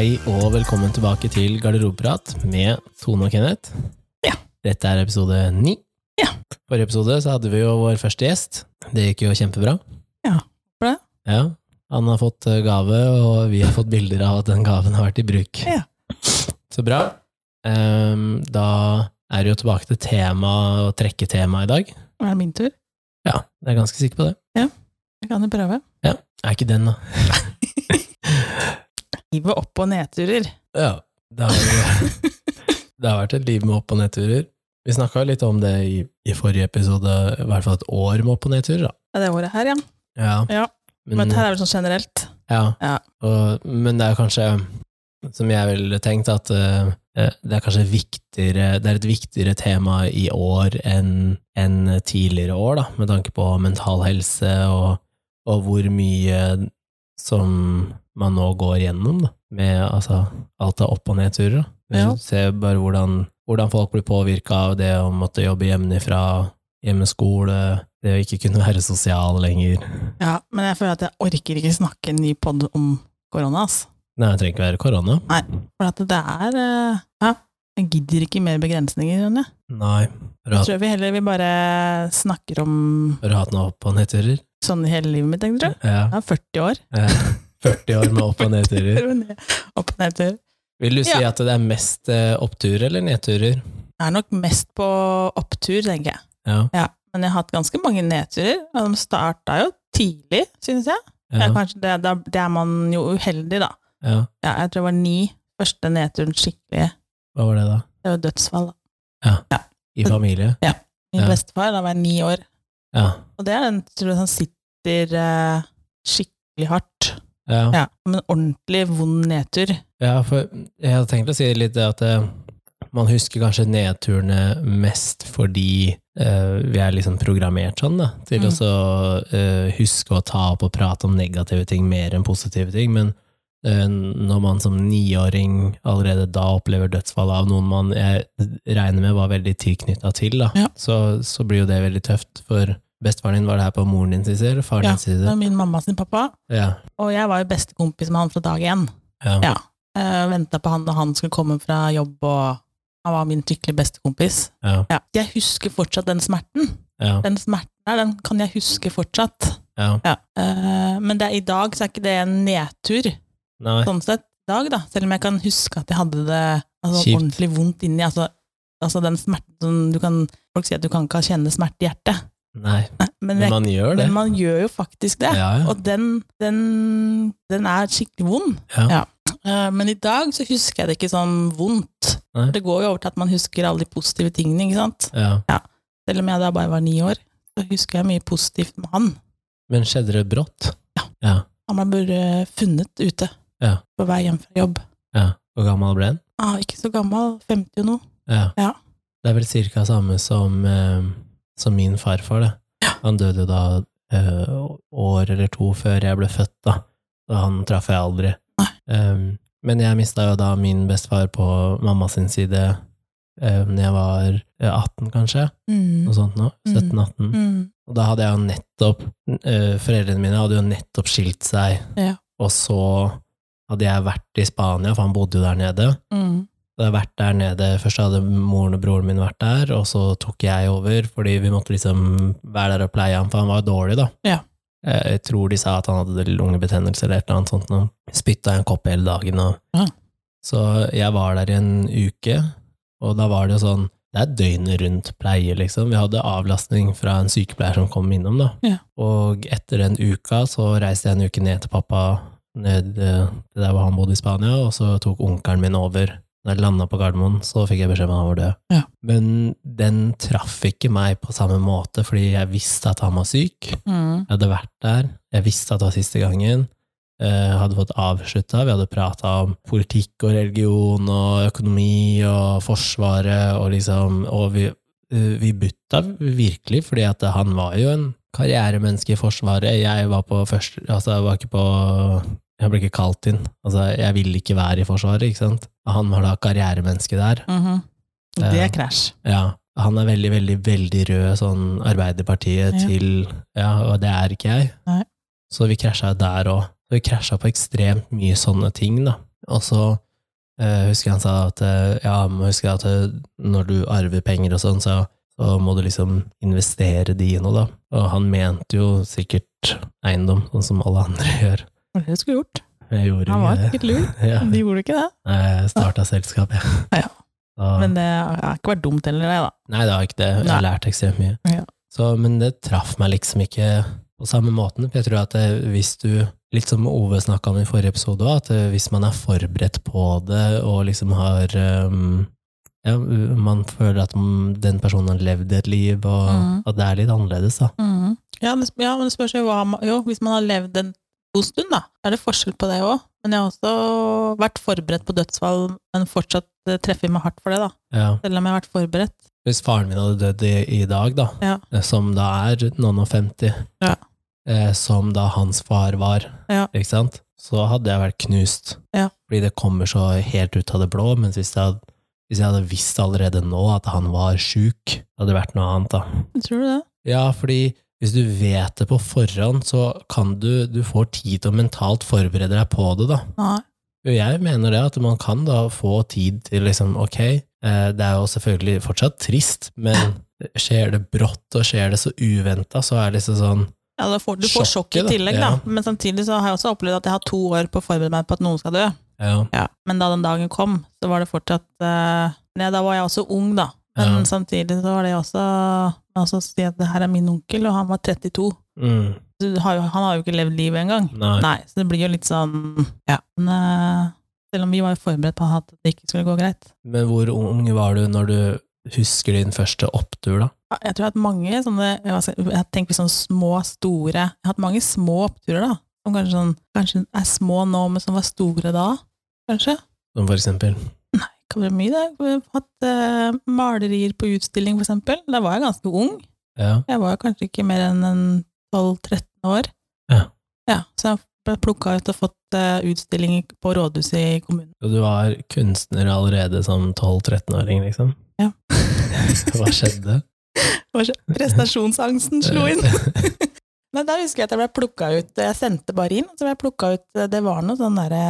Hei og velkommen tilbake til Garderobeprat med Tone og Kenneth. Ja. Dette er episode ni. Ja. Forrige episode så hadde vi jo vår første gjest. Det gikk jo kjempebra. Ja, bra. Ja, Han har fått eh, gave, og vi har fått bilder av at den gaven har vært i bruk. Ja. Så bra. Um, da er det jo tilbake til tema og trekketema i dag. Er det min tur? Ja, jeg er ganske sikker på det. Ja, Jeg kan jo prøve. Ja, Er ikke den, da. Livet opp- og nedturer. Ja, det har, det har vært et liv med opp- og nedturer. Vi snakka litt om det i, i forrige episode, i hvert fall et år med opp- og nedturer. Da. Ja, det året her, ja. Ja, Ja, Men dette her er vel sånn generelt. ja. Ja. Og, men det er kanskje, som jeg ville tenkt, at uh, det er kanskje viktigere, det er et viktigere tema i år enn en tidligere år, da, med tanke på mental helse og, og hvor mye som man nå går gjennom, da, med altså, alt av opp- og nedturer. Ja. Se bare hvordan, hvordan folk blir påvirka av det å måtte jobbe hjemmefra, hjemmeskole, det å ikke kunne være sosial lenger. Ja, Men jeg føler at jeg orker ikke snakke en ny pod om korona, ass. Nei, det trenger ikke være korona. Nei, For det er eh, Ja, jeg gidder ikke mer begrensninger, Ronny. Nei. Jeg tror vi heller vi bare snakker om har du hatt noe opp- og nedturer? sånn i hele livet mitt, tenker du? Ja. Jeg er 40 år. Eh, 40 år med opp- og nedturer. Opp og nedtur. Vil du si Ja. at det er mest eh, oppturer eller nedturer? Det er nok mest på opptur, tenker jeg. Ja. Ja, men jeg har hatt ganske mange nedturer, og de starta jo tidlig, synes jeg. Ja. Ja, kanskje det, da, det er man jo uheldig, da. ja. Ja, jeg tror det var ni første nedturen skikkelig. Hva var det, da? Det var dødsfall. da. I familie? Ja. Min Ja. bestefar, da var jeg ni år. Ja. Og det er den tror jeg, som sitter eh, skikkelig hardt. Ja. Ja, men ordentlig vond nedtur. ja, for jeg hadde tenkt å si litt det at eh, man husker kanskje nedturene mest fordi uh, vi er liksom programmert sånn, da, til Mm. å så, eh, huske å ta opp og prate om negative ting mer enn positive ting, men uh, når man som niåring allerede da opplever dødsfall av noen man jeg regner med var veldig tilknytta til, da, Ja. så, så blir jo det veldig tøft. For bestefaren din, var det her på moren din sin side, faren Ja, din sin Det var min mamma sin pappa, Ja. og jeg var jo bestekompis med han fra dag én. Ja. Ja. Uh, Venta på han da han skulle komme fra jobb, og han var min skikkelig bestekompis. Ja. Ja. Jeg husker fortsatt den smerten. Ja. Den smerten der, den kan jeg huske fortsatt. ja. Ja. Eh, men det er, i dag så er ikke det en nedtur, Nei. sånn sett. I dag, da. Selv om jeg kan huske at jeg hadde det altså, ordentlig vondt inni. Altså, altså den smerten som du kan Folk sier at du kan ikke kjenne smerte i hjertet. Nei. Nei, men, Men man gjør det. men man gjør jo faktisk det. Ja, ja. Og den, den, den er skikkelig vond. Ja. Eh, men i dag så husker jeg det ikke sånn vondt. Nei. Det går jo over til at man husker alle de positive tingene. ikke sant? ja. Selv om jeg da bare var ni år, så husker jeg mye positivt med han. Men skjedde det brått? Ja. Ja. Han ble bare funnet ute Ja. på vei hjem fra jobb. ja. Hvor gammel ble han? Ah, ikke så gammel, 50 og noe. Ja. Ja. Det er vel cirka samme som, eh, som min farfar, det. Han døde da eh, år eller to før jeg ble født, da. Så han traff jeg aldri. Um, men jeg mista jo da min bestefar på mamma sin side uh, når jeg var eh, 18, kanskje. Mm. Noe sånt nå. Mm. 17-18. Mm. Og da hadde jeg jo nettopp eh, Foreldrene mine hadde jo nettopp skilt seg, Ja. og så hadde jeg vært i Spania, for han bodde jo der nede. Mm. Så jeg vært der nede, Først hadde moren og broren min vært der, og så tok jeg over, fordi vi måtte liksom være der og pleie ham, for han var dårlig, da. Ja. Eh, Jeg tror de sa at han hadde lungebetennelse eller et eller annet sånt. Og Spytta en kopp hele dagen. Og... Ja. Så jeg var der i en uke, og da var det jo sånn Det er døgnet rundt pleie, liksom. Vi hadde avlastning fra en sykepleier som kom innom, da. Ja. Og etter den uka så reiste jeg en uke ned til pappa, ned eh, til der hvor han bodde i Spania, og så tok onkelen min over. Da jeg landa på Gardermoen, så fikk jeg beskjed om at han var død. Ja. Men den traff ikke meg på samme måte, fordi jeg visste at han var syk. Mm. Jeg hadde vært der, jeg visste at det var siste gangen. Jeg hadde fått avslutta, vi hadde prata om politikk og religion og økonomi og Forsvaret og liksom Og vi, eh, vi butta virkelig, fordi at han var jo en karrieremenneske i Forsvaret. Jeg var på første Altså, jeg var ikke på Jeg ble ikke kalt inn. Altså, jeg ville ikke være i Forsvaret, ikke sant. Han var da karrieremenneske der. Mhm. Det er krasj. Ja, han er veldig, veldig, veldig rød, sånn Arbeiderpartiet Ja. til Ja, og det er ikke jeg. Nei. Så vi krasja der òg. Vi krasja på ekstremt mye sånne ting, da. Og så eh, husker jeg han sa at eh, ja, må huske at eh, når du arver penger og sånn, så, så må du liksom investere de i noe, da. Og han mente jo sikkert eiendom, sånn som alle andre gjør. Det det du skulle gjort. Han var ikke lur. Ja. De gjorde ikke det. Jeg starta selskap, jeg. Ja. ja. Men det har ikke vært dumt heller, det, da. nei, det har ikke det. Jeg har lært ekstremt mye. Ja. Så, men det traff meg liksom ikke på samme måten. For jeg tror at det, hvis du, litt som Ove snakka om i forrige episode at hvis man er forberedt på det og liksom har um, ja, man føler at mm, den personen har levd et liv, og mm. at det er litt annerledes, da. Ja, det, ja, men det spørs jo hva man Jo, hvis man har levd en god stund, da, er det forskjell på det òg. Men jeg har også vært forberedt på dødsfall, men fortsatt eh, treffer meg hardt for det, da. Ja. Selv om jeg har vært forberedt. Hvis faren min hadde dødd i, i dag, da, Ja. eh, som da er noen og femti, Ja. eh, som da hans far var, ikke sant, så hadde jeg vært knust. Ja. Fordi det kommer så helt ut av det blå, mens hvis jeg hadde, hvis jeg hadde visst allerede nå at han var sjuk, hadde det vært noe annet, da. Tror du det? Ja, fordi hvis du vet det på forhånd, så kan du, du får tid til å mentalt forberede deg på det, da. Jo, jeg mener det, at man kan da få tid til liksom, ok, eh, det er jo selvfølgelig fortsatt trist, men skjer det brått og skjer det så uventa, så er det liksom sånn Ja, da får, du får sjokk i tillegg, da. Ja. Men samtidig så har jeg også opplevd at jeg har to år på å forberede meg på at noen skal dø. Ja, Men da den dagen kom, så var det fortsatt uh, nei, Da var jeg også ung, da. Men Ja. samtidig så var det også Altså si at det her er min onkel, og han var 32. mm, har jo, han har jo ikke levd livet engang. nei. Nei, så det blir jo litt sånn Ja. Men eh, selv om vi var jo forberedt på at det ikke skulle gå greit. Men hvor ung var du når du husker din første opptur, da? Jeg tror jeg har hatt mange sånne jeg tenker sånn små, store Jeg har hatt mange små oppturer, da. Som kanskje, sånn, kanskje er små nå, men som var store da. Kanskje. Som for eksempel? Det var det mye, det. Hatt uh, malerier på utstilling, for eksempel. Da var jeg ganske ung. Ja. Jeg var kanskje ikke mer enn 12-13 år. Ja. Ja, Så jeg ble plukka ut og fått uh, utstilling på rådhuset i kommunen. Og du var kunstner allerede som 12-13-åring, liksom? Ja. Hva skjedde? Prestasjonsangsten slo inn! Men da husker jeg at jeg ble plukka ut Jeg sendte bare inn, så ble jeg plukka ut Det var noe sånn derre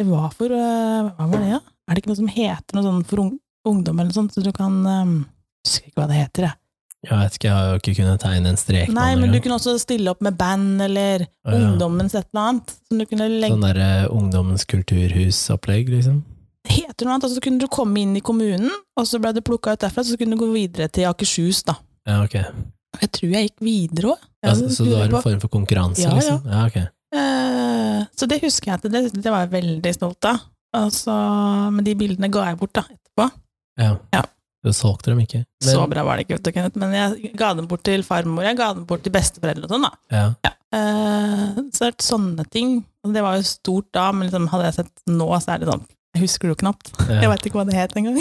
Det var for eh, Hva var det, da? Ja? Er det ikke noe som heter noe sånn for ungdom eller noe sånt, så du kan um, Husker ikke hva det heter, jeg. Jeg vet ikke, jeg har jo ikke kunnet tegne en strek Nei, men du kunne også stille opp med band eller ja. Ungdommens et eller annet. Som du kunne legge Sånn derre ungdommens kulturhusopplegg, liksom? Det heter noe annet, og så kunne du komme inn i kommunen, og så ble du plukka ut derfra, så kunne du gå videre til Akershus, da. Ja, ok. Jeg tror jeg gikk videre òg. Ja, så du var en form for konkurranse, Ja, ja. liksom? Ja, ok. Uh, så det husker jeg at det, det var jeg veldig stolt av. Altså, men de bildene ga jeg bort da, etterpå. Ja. Ja. Du solgte dem ikke? Men, Så bra var det ikke, vet du, Kenneth. Men jeg ga dem bort til farmor, jeg ga dem bort til besteforeldre og sånn, da. Ja. Eh, så det er sånne ting. Det var jo stort da, men liksom, hadde jeg sett nå, så er det sånn Jeg husker det jo knapt. Jeg ja. veit ikke hva det het engang.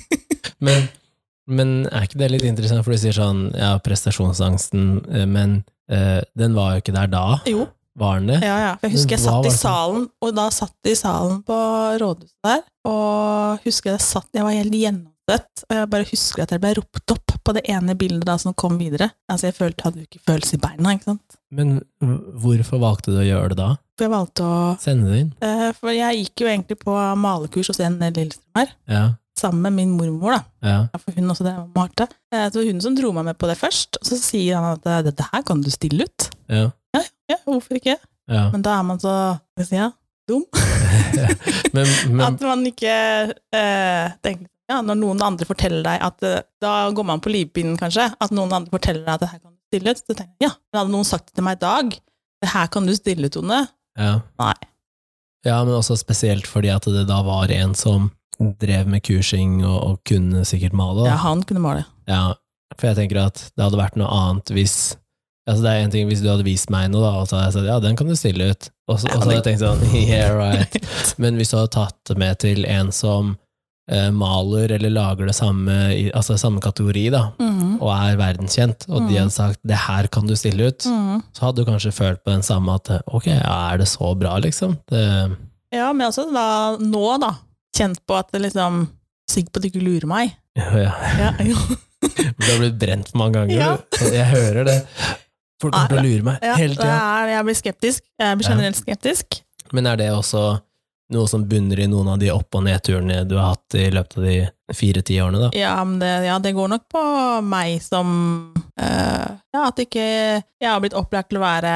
Men, men er ikke det litt interessant, for du sier sånn, ja, prestasjonsangsten, eh, men eh, den var jo ikke der da, Jo, var den det? ja, ja. Jeg husker jeg satt i salen, og da satt jeg i salen på rådhuset der, og husker jeg satt Jeg var helt gjennomsett, og jeg bare husker at jeg ble ropt opp på det ene bildet da som kom videre. Altså, jeg følte, hadde jo ikke følelse i beina, ikke sant. Men hvorfor valgte du å gjøre det da? For jeg valgte å Sende det inn? Uh, For jeg gikk jo egentlig på malekurs hos en Lillestrøm her, Ja, sammen med min mormor, da. ja, Ja, For hun også, det var Marte. Eh, Så hun som dro meg med på det først, og så sier han at eh, dette her kan du stille ut. ja, Ja, hvorfor ikke? ja. Men da er man så, hva skal jeg si, ja, dum. Men, men At man ikke eh, tenker ja, Når noen andre forteller deg at eh, Da går man på livpinnen, kanskje. At noen andre forteller deg at det her kan du stille ut. Så tenker jeg, ja, men hadde noen sagt det til meg i dag Det her kan du stille ut, Tone. ja. Nei. ja, men også spesielt fordi at det da var en som drev med kursing og, og kunne sikkert male. Ja, han kunne male. Ja, for jeg tenker at det hadde vært noe annet hvis Altså det er en ting Hvis du hadde vist meg noe, da, og så hadde jeg sagt ja, den kan du stille ut, og så, og så hadde jeg tenkt sånn yeah, right. Men hvis du hadde tatt det med til en som eh, maler eller lager det samme, altså samme kategori, da, mm. og er verdenskjent, og de Mm. hadde sagt 'det her kan du stille ut', mm. så hadde du kanskje følt på den samme at 'ok, ja, er det så bra', liksom? Det, Ja, men altså da, nå, da. Kjent på at det liksom Sikker på at du ikke lurer meg. ja, ja. Ja, jo. Du har blitt brent mange ganger, Ja. jeg hører det. Folk kommer til å lure meg Ja, hele tida. jeg blir skeptisk. Jeg blir generelt skeptisk. Men er det også noe som bunner i noen av de opp- og nedturene du har hatt i løpet av de fire-ti årene, da? Ja, men det, ja, det går nok på meg som eh, Ja, at ikke jeg har blitt opplært til å være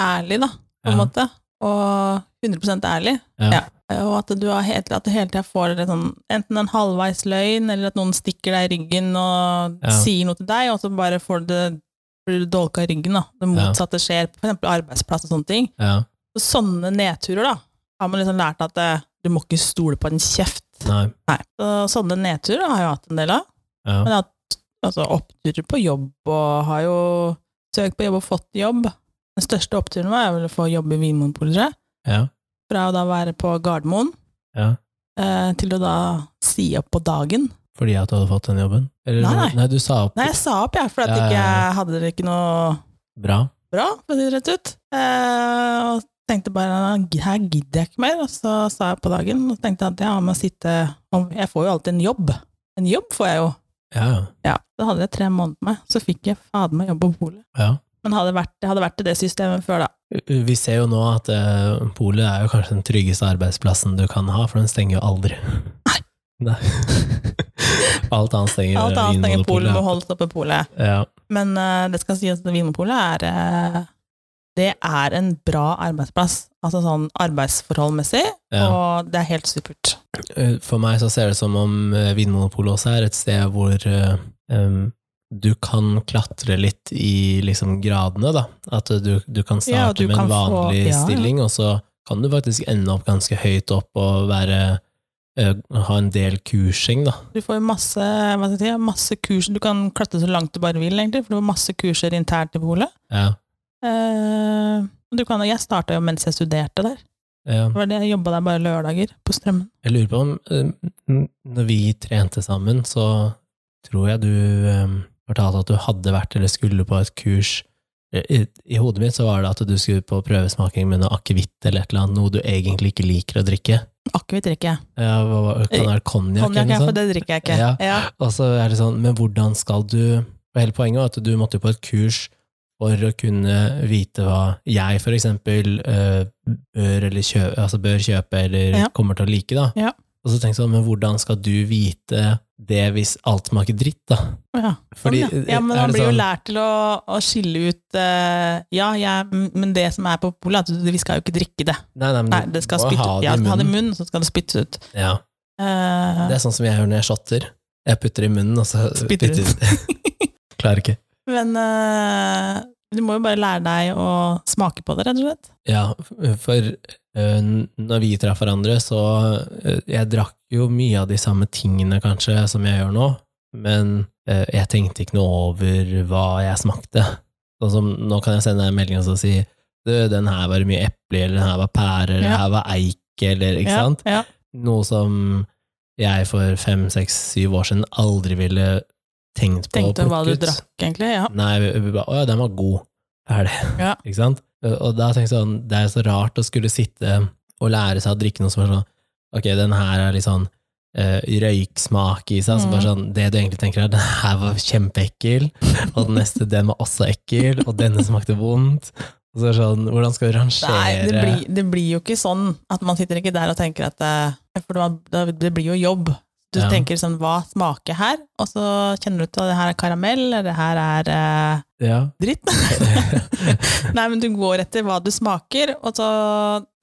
ærlig, da, på en Ja. måte. Og 100% ærlig. Ja. Og at du, har helt, at du hele tida får sånn, enten en halvveis løgn, eller at noen stikker deg i ryggen og Ja. sier noe til deg, og så bare får du det blir du dolka i ryggen. da. Det motsatte skjer på eksempel arbeidsplass og sånne ting. Ja. Så sånne nedturer da, har man liksom lært at det, du må ikke stole på en kjeft. Nei. Nei. Så sånne nedturer har jeg hatt en del av. Ja. Men jeg har hatt altså, oppturer på jobb, og har jo søkt på jobb og fått jobb. Den største oppturen var vel å få jobb i Vinmonopolet, tror jeg. Ja. Fra å da være på Gardermoen ja. eh, til å da si opp på dagen. Fordi at du hadde fått den jobben? Eller, Nei, nei. du sa opp Nei, jeg sa opp, jeg, at Ja, ja, ikke jeg hadde ikke noe bra. bra, for å si det rett ut. Eh, og tenkte bare her gidder jeg ikke mer, og så sa jeg på dagen og tenkte at ja, å sitte og Jeg får jo alltid en jobb. En jobb får jeg jo. Ja. Ja, Da hadde jeg tre måneder med, så fikk jeg fader meg jobb på polet. ja. Men hadde vært, det hadde vært det systemet før, da. Vi ser jo nå at uh, polet er jo kanskje den tryggeste arbeidsplassen du kan ha, for den stenger jo aldri. Nei. Nei. Alt annet stenger Alt annet stenger polet, må holdes oppe polet. Ja. Men uh, det skal sies at Vinmonopolet er uh, Det er en bra arbeidsplass. Altså sånn arbeidsforholdmessig, Ja. og det er helt supert. For meg så ser det som om Vinmonopolet også er et sted hvor em, du kan klatre litt i liksom gradene, da. At du, du kan Ja, starte du med en kan en vanlig få, ja. stilling, og så kan du faktisk ende opp ganske høyt opp og være eh, ha en del kursing, da. Du får masse, hva si, masse kurs, du kan klatre så langt du bare vil, egentlig, for du får masse kurser internt i polet. Ja. Eh, kan, jeg starta jo mens jeg studerte der. ja. Det var det, jeg jobba der bare lørdager, på Strømmen. Jeg lurer på om eh, når vi trente sammen, så tror jeg du eh, fortalte at du hadde vært eller skulle på et kurs. I, I hodet mitt så var det at du skulle på prøvesmaking med noe akevitt eller et eller annet, noe du egentlig ikke liker å drikke. Akevitt drikker jeg. Ja, hva, kan det være konjakk Konjakk, ja, for det drikker jeg ikke. Ja. Ja. Og så er det sånn, men hvordan skal du og Hele poenget var at du måtte på et kurs for å kunne vite hva jeg for eksempel eh, bør, eller kjø, altså bør kjøpe eller Ja. kommer til å like. da. Ja. Og så jeg sånn, men hvordan skal du vite det hvis alt smaker dritt, da? Ja, Fordi, sånn, ja. ja, men er man blir blir jo sånn- lært til å, å skille ut uh, Ja, jeg, men det som er på polet, at vi skal jo ikke drikke det. Nei, nei, men Nei, det skal spytte ha ut. det Ja, i ha det i munnen. så skal det spyttes ut. Ja, Uh, det er sånn som jeg gjør når jeg shotter. Jeg putter i munnen, og så Spytter det ut. Klarer ikke. men eh, du må jo bare lære deg å smake på det, rett og slett. Ja, for øh, når vi traff hverandre, så øh, Jeg drakk jo mye av de samme tingene, kanskje, som jeg gjør nå, men øh, jeg tenkte ikke noe over hva jeg smakte. Sånn som nå kan jeg sende deg en melding og si du, den her var mye eple, eller den her var pære, eller den her var eik, eller ikke ja, sant? Ja. Noe som jeg for fem, seks, syv år siden aldri ville tenkt på Tenkte hva du drakk, egentlig. Ja. Nei, vi, bare, å ja, den var god. Ferdig. Ja. Ikke sant? Og da tenkte jeg sånn, det er så rart å skulle sitte og lære seg å drikke noe som er sånn, ok, den her er litt sånn uh, røyksmak i seg, så Mm. bare sånn, det du egentlig tenker er, den her var kjempeekkel, og den neste, den var også ekkel, og denne smakte vondt. Og så er sånn, hvordan skal du rangere? Nei, det blir, det blir jo ikke sånn at man sitter ikke der og tenker at eh, For det, det blir jo jobb. Du Ja. tenker sånn, hva smaker her? Og så kjenner du til at det her er karamell, eller det her er eh, Ja. dritt. Nei, men du går etter hva du smaker, og så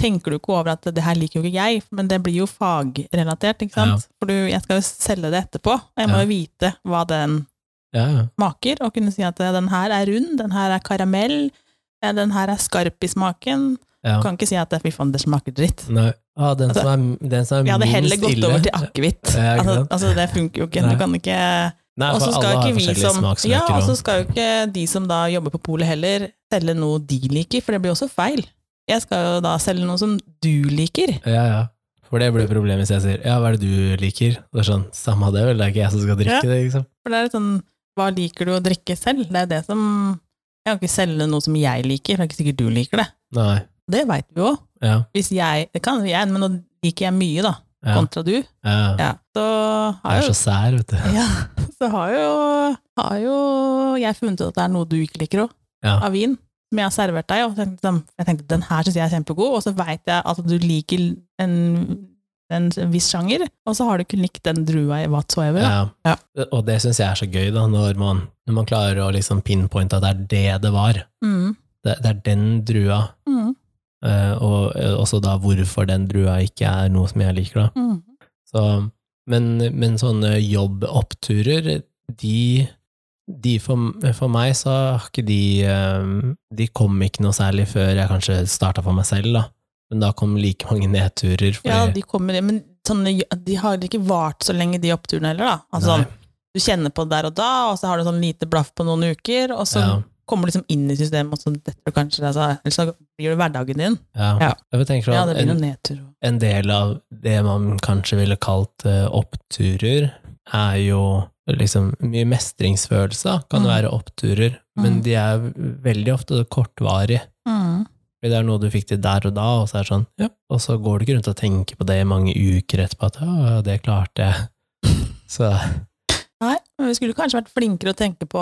tenker du ikke over at det her liker jo ikke jeg, men det blir jo fagrelatert, ikke sant? For du, jeg skal jo selge det etterpå, og jeg må Ja. jo vite hva den ja, ja. smaker, og kunne si at den her er rund, den her er karamell, den her er skarp i smaken. ja. Du kan ikke si at fy faen, det smaker dritt. Nei. Ah, den, Altså, som er, den som er Jeg hadde heller gått ille. over til akevitt. Ja, Altså, altså, det funker jo ikke. Du kan ikke Nei, Og så skal ikke vi som Ja, og så skal jo ikke de som da jobber på polet heller, selge noe de liker, for det blir også feil. Jeg skal jo da selge noe som du liker. Ja, ja. For det blir problemet hvis jeg sier ja, hva er det du liker? Det er sånn, samme det, vel, det er ikke jeg som skal drikke Ja. det, liksom. For det er litt sånn, hva liker du å drikke selv? Det er det som Jeg kan ikke selge noe som jeg liker, for det er ikke sikkert du liker det. Nei. Det veit vi jo. Ja. Hvis jeg Det kan jeg, men nå liker jeg mye, da, ja. kontra du. ja. Så Jeg er så sær, vet du. Ja, så har jo, har jo jeg funnet ut at det er noe du ikke liker òg, av vin. Som som jeg har servert deg, og sånn, jeg tenkte den her syns jeg er kjempegod, og så veit jeg at du liker en, en viss sjanger, og så har du ikke likt den drua i whatsoever. Ja. Ja. Og det syns jeg er så gøy, da, når man, når man klarer å liksom pinpointe at det er det det var. Mm. Det, det er den drua, Mm. Eh, og eh, også da hvorfor den drua ikke er noe som jeg liker, da. Mm. Så, men, men sånne jobboppturer, de, de for, for meg så har ikke de eh, De kom ikke noe særlig før jeg kanskje starta for meg selv, da. Men da kom like mange nedturer. Fordi, Ja, de kommer, men sånne, de har ikke vart så lenge, de oppturene heller, da. Altså, Nei. sånn, du kjenner på det der og da, og så har du sånn lite blaff på noen uker, og så ja, kommer du liksom inn i systemet, og så detter du kanskje altså, Eller så blir det hverdagen din. ja. Ja. Jeg tenker Ja, det blir en, en del av det man kanskje ville kalt uh, oppturer, er jo liksom mye mestringsfølelse, kan Mm. være oppturer, men Mm. de er veldig ofte kortvarige. Mm. Fordi det er noe du fikk til der og da, og så er det sånn, ja. Og så går du ikke rundt og tenker på det i mange uker etterpå, at ja, det klarte jeg. Så Nei, men vi skulle kanskje vært flinkere å tenke på,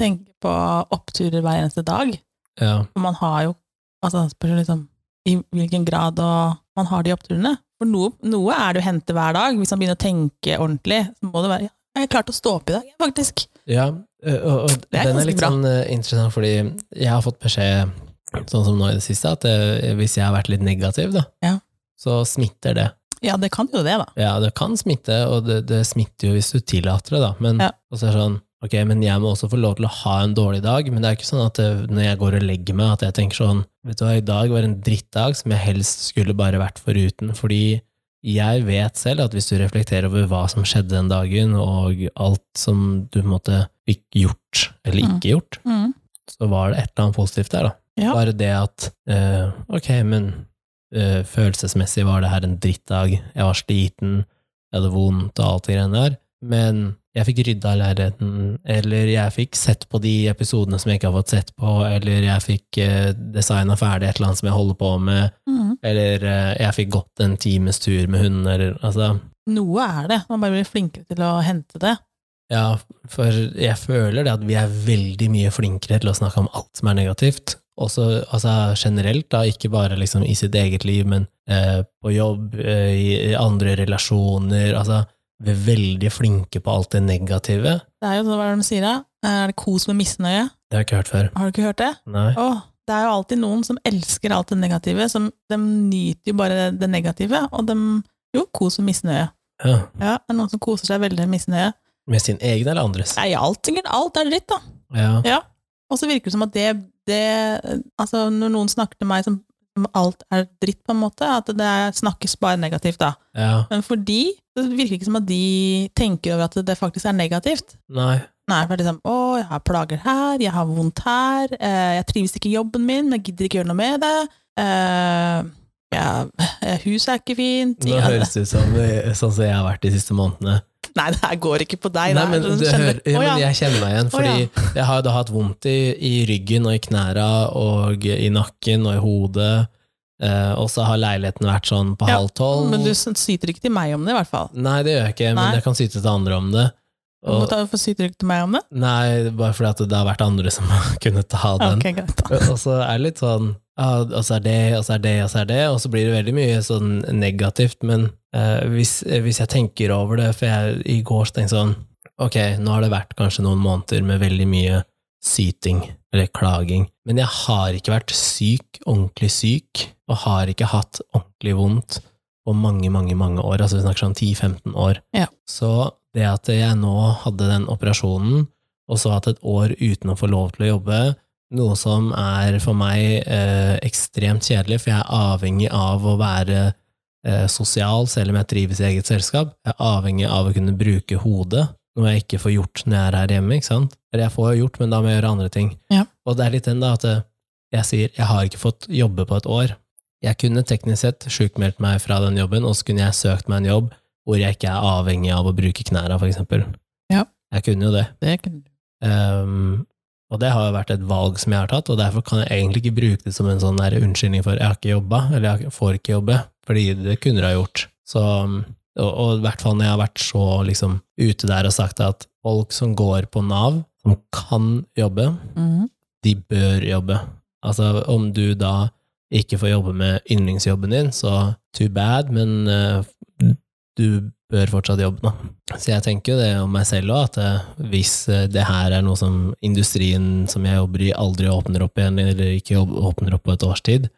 tenke på oppturer hver eneste dag. ja, For man har jo Altså, han spør liksom i hvilken grad man har de oppturene. For noe, noe er det å hente hver dag. Hvis man begynner å tenke ordentlig, så må det være ja, jeg har klart å stå opp i dag, faktisk. ja og, og er den er litt sånn interessant, fordi jeg har fått beskjed, sånn som nå i det siste, at det, hvis jeg har vært litt negativ, da, Ja. så smitter det. Ja, det kan jo det, da. Ja, det kan smitte, og det, det smitter jo hvis du tillater det, da. Men Ja. er sånn, ok, men jeg må også få lov til å ha en dårlig dag, men det er ikke sånn at når jeg går og legger meg, at jeg tenker sånn, vet du hva, i dag var en drittdag som jeg helst skulle bare vært foruten, fordi jeg vet selv at hvis du reflekterer over hva som skjedde den dagen, og alt som du på en måte fikk gjort, eller Mm. ikke gjort, Mm. så var det et eller annet positivt der, da. Ja. Bare det at uh, ok, men uh, følelsesmessig var det her en drittdag, jeg var sliten, jeg hadde vondt og alt det greiene der, men jeg fikk rydda leiligheten, eller jeg fikk sett på de episodene som jeg ikke har fått sett på, eller jeg fikk eh, designa ferdig et eller annet som jeg holder på med, Mm. eller eh, jeg fikk gått en times tur med hunden, eller altså Noe er det. Man bare blir flinkere til å hente det. Ja, for jeg føler det at vi er veldig mye flinkere til å snakke om alt som er negativt. Også altså generelt, da, ikke bare liksom i sitt eget liv, men eh, på jobb, eh, i, andre relasjoner. Altså, veldig flinke på alt det negative. Det er jo hva er de sier da? Er det kos med misnøye? Det har jeg ikke hørt før. Har du ikke hørt det? Nei. Åh, det er jo alltid noen som elsker alt det negative, som de nyter jo bare det negative, og de jo, kos med misnøye. Ja. Ja, det er noen som koser seg veldig med misnøye. Med sin egen eller andres? Nei, alt, sikkert. Alt er dritt, da. Ja. Ja. Og så virker det som at det, det Altså, når noen snakker til meg som alt er dritt, på en måte, at det er, snakkes bare negativt, da. ja. Men for de, det virker ikke som at de tenker over at det faktisk er negativt. Nei. Nei, for det er liksom, å, jeg har plager her, jeg har vondt her, eh, jeg trives ikke i jobben min, men jeg gidder ikke gjøre noe med det. Eh, ja, eh, huset er ikke fint. Nå høres det ut som sånn som jeg har vært de siste månedene. Nei, det her går ikke på deg. Nei, men, er- skjønner- hører, ja, men jeg kjenner meg igjen, fordi fordi ja. jeg har jo da hatt vondt i, i ryggen og i knæra og i nakken og i hodet, eh, og så har leiligheten vært sånn på Ja, halv tolv. Men du syter ikke til meg om det, i hvert fall. Nei, det gjør jeg ikke, men Nei. jeg kan syte til andre om det. Og, for syter du ikke til meg om det? nei, bare fordi det har vært andre som har kunnet ta den. Ok, greit. Og så er det litt sånn ja, og så er det, og så er det, og så er det, og så blir det veldig mye sånn negativt, men eh, hvis, hvis jeg tenker over det, for jeg i går tenkte sånn, ok, nå har det vært kanskje noen måneder med veldig mye syting, eller klaging, men jeg har ikke vært syk, ordentlig syk, og har ikke hatt ordentlig vondt på mange, mange, mange år, altså vi snakker sånn 10-15 år. Ja. Så det at jeg nå hadde den operasjonen, og så hatt et år uten å få lov til å jobbe, noe som er for meg eh, ekstremt kjedelig, for jeg er avhengig av å være eh, sosial, selv om jeg trives i eget selskap. Jeg er avhengig av å kunne bruke hodet, noe jeg ikke får gjort når jeg er her hjemme. ikke sant? Eller jeg får jo gjort, men da må jeg gjøre andre ting. Ja. Og det er litt den da at eh, jeg sier jeg har ikke fått jobbe på et år. Jeg kunne teknisk sett sjukmeldt meg fra den jobben, og så kunne jeg søkt meg en jobb hvor jeg ikke er avhengig av å bruke knæra, for eksempel. Ja. Jeg kunne jo det. Det kunne. Um, og det har jo vært et valg som jeg har tatt, og derfor kan jeg egentlig ikke bruke det som en sånn der unnskyldning for jeg har ikke jobba, eller jeg får ikke jobbe, fordi det kunne du ha gjort. Så, um, og, og i hvert fall når jeg har vært så liksom ute der og sagt at folk som går på Nav, som kan jobbe, Mhm. de bør jobbe. Altså, om du da ikke får jobbe med yndlingsjobben din, så too bad, men uh, du bør fortsatt jobbe, da. Så jeg tenker jo det om meg selv òg, at eh, hvis eh, det her er noe som industrien som jeg jobber i, aldri åpner opp igjen, eller ikke åpner opp på et års tid,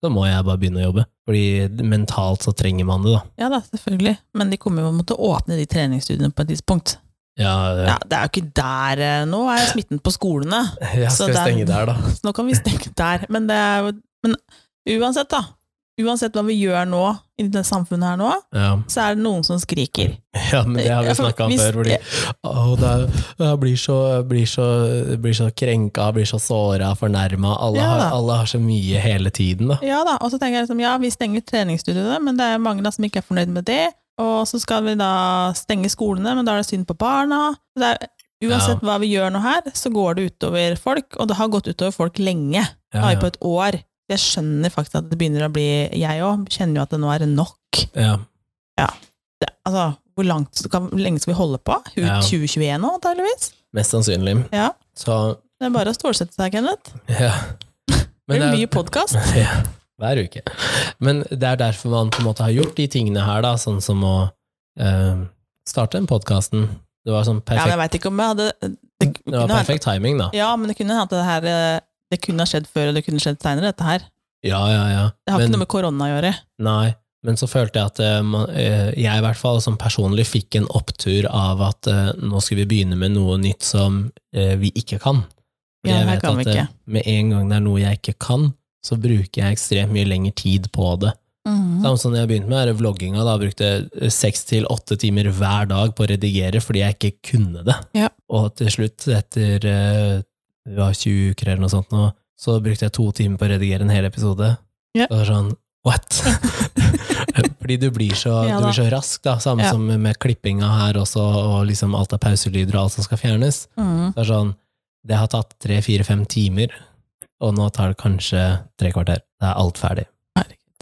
så må jeg bare begynne å jobbe. Fordi mentalt så trenger man det, da. Ja da, selvfølgelig. Men de kommer jo til å åpne de treningsstudiene på et tidspunkt. Ja, Ja, Det er jo ikke der eh, Nå er smitten på skolene, jeg skal det er- stenge der, da. nå kan vi stenge der. Men, det er jo, men uansett, da. Uansett hva vi gjør nå, i det samfunnet her nå, Ja. så er det noen som skriker. Ja, men det har vi Ja, snakka om før. Fordi, å, det er, jeg blir så, blir så, blir så krenka, blir så såra, fornærma. Alle, Ja har- alle har så mye hele tiden, da. Ja da, og så tenker jeg liksom, ja, vi stenger treningsstudiene, men det er mange da som ikke er fornøyd med det. Og så skal vi da stenge skolene, men da er det synd på barna. Det er, uansett hva vi gjør nå her, så går det utover folk, og det har gått utover folk lenge. Ja, ja. på et år. Jeg skjønner faktisk at det begynner å bli Jeg òg kjenner jo at det nå er nok. Ja. Det, altså, hvor, langt, hvor lenge skal vi holde på? Ut Ja. 2021 nå, antageligvis? Mest sannsynlig. Ja. Så Det er bare å stålsette seg, Kenneth. ja. Det blir mye podkast. ja, hver uke. Men det er derfor man på en måte har gjort de tingene her, da, sånn som å eh, starte den podkasten. Det var sånn Ja, men jeg perfekt, veit ikke om jeg hadde det, det det var perfekt timing, da. Ja, men det kunne hatt det her eh, Det kunne ha skjedd før, og det kunne skjedd seinere, dette her. Ja, ja, ja. Det har Men- ikke noe med korona å gjøre. Nei, men så følte jeg at eh, eh, jeg i hvert fall som personlig fikk en opptur av at eh, nå skal vi begynne med noe nytt som vi ikke kan. Ja, jeg vet at ikke. med en gang det er noe jeg ikke kan, så bruker jeg ekstremt mye lengre tid på det. Mhm. Samme som jeg begynte med er vlogginga, da brukte seks til åtte timer hver dag på å redigere fordi jeg ikke kunne det. Ja. Og til slutt, etter det var 20 uker eller noe sånt nå, så brukte jeg to timer på å redigere en hel episode. Ja. Og det var sånn, what? fordi du blir så, Ja du blir så rask, da, samme Ja. som med klippinga her også, og liksom alt av pauselyder og alt som skal fjernes. Mm. Det er sånn, det har tatt tre, fire, fem timer, og nå tar det kanskje tre kvarter. Det er alt ferdig.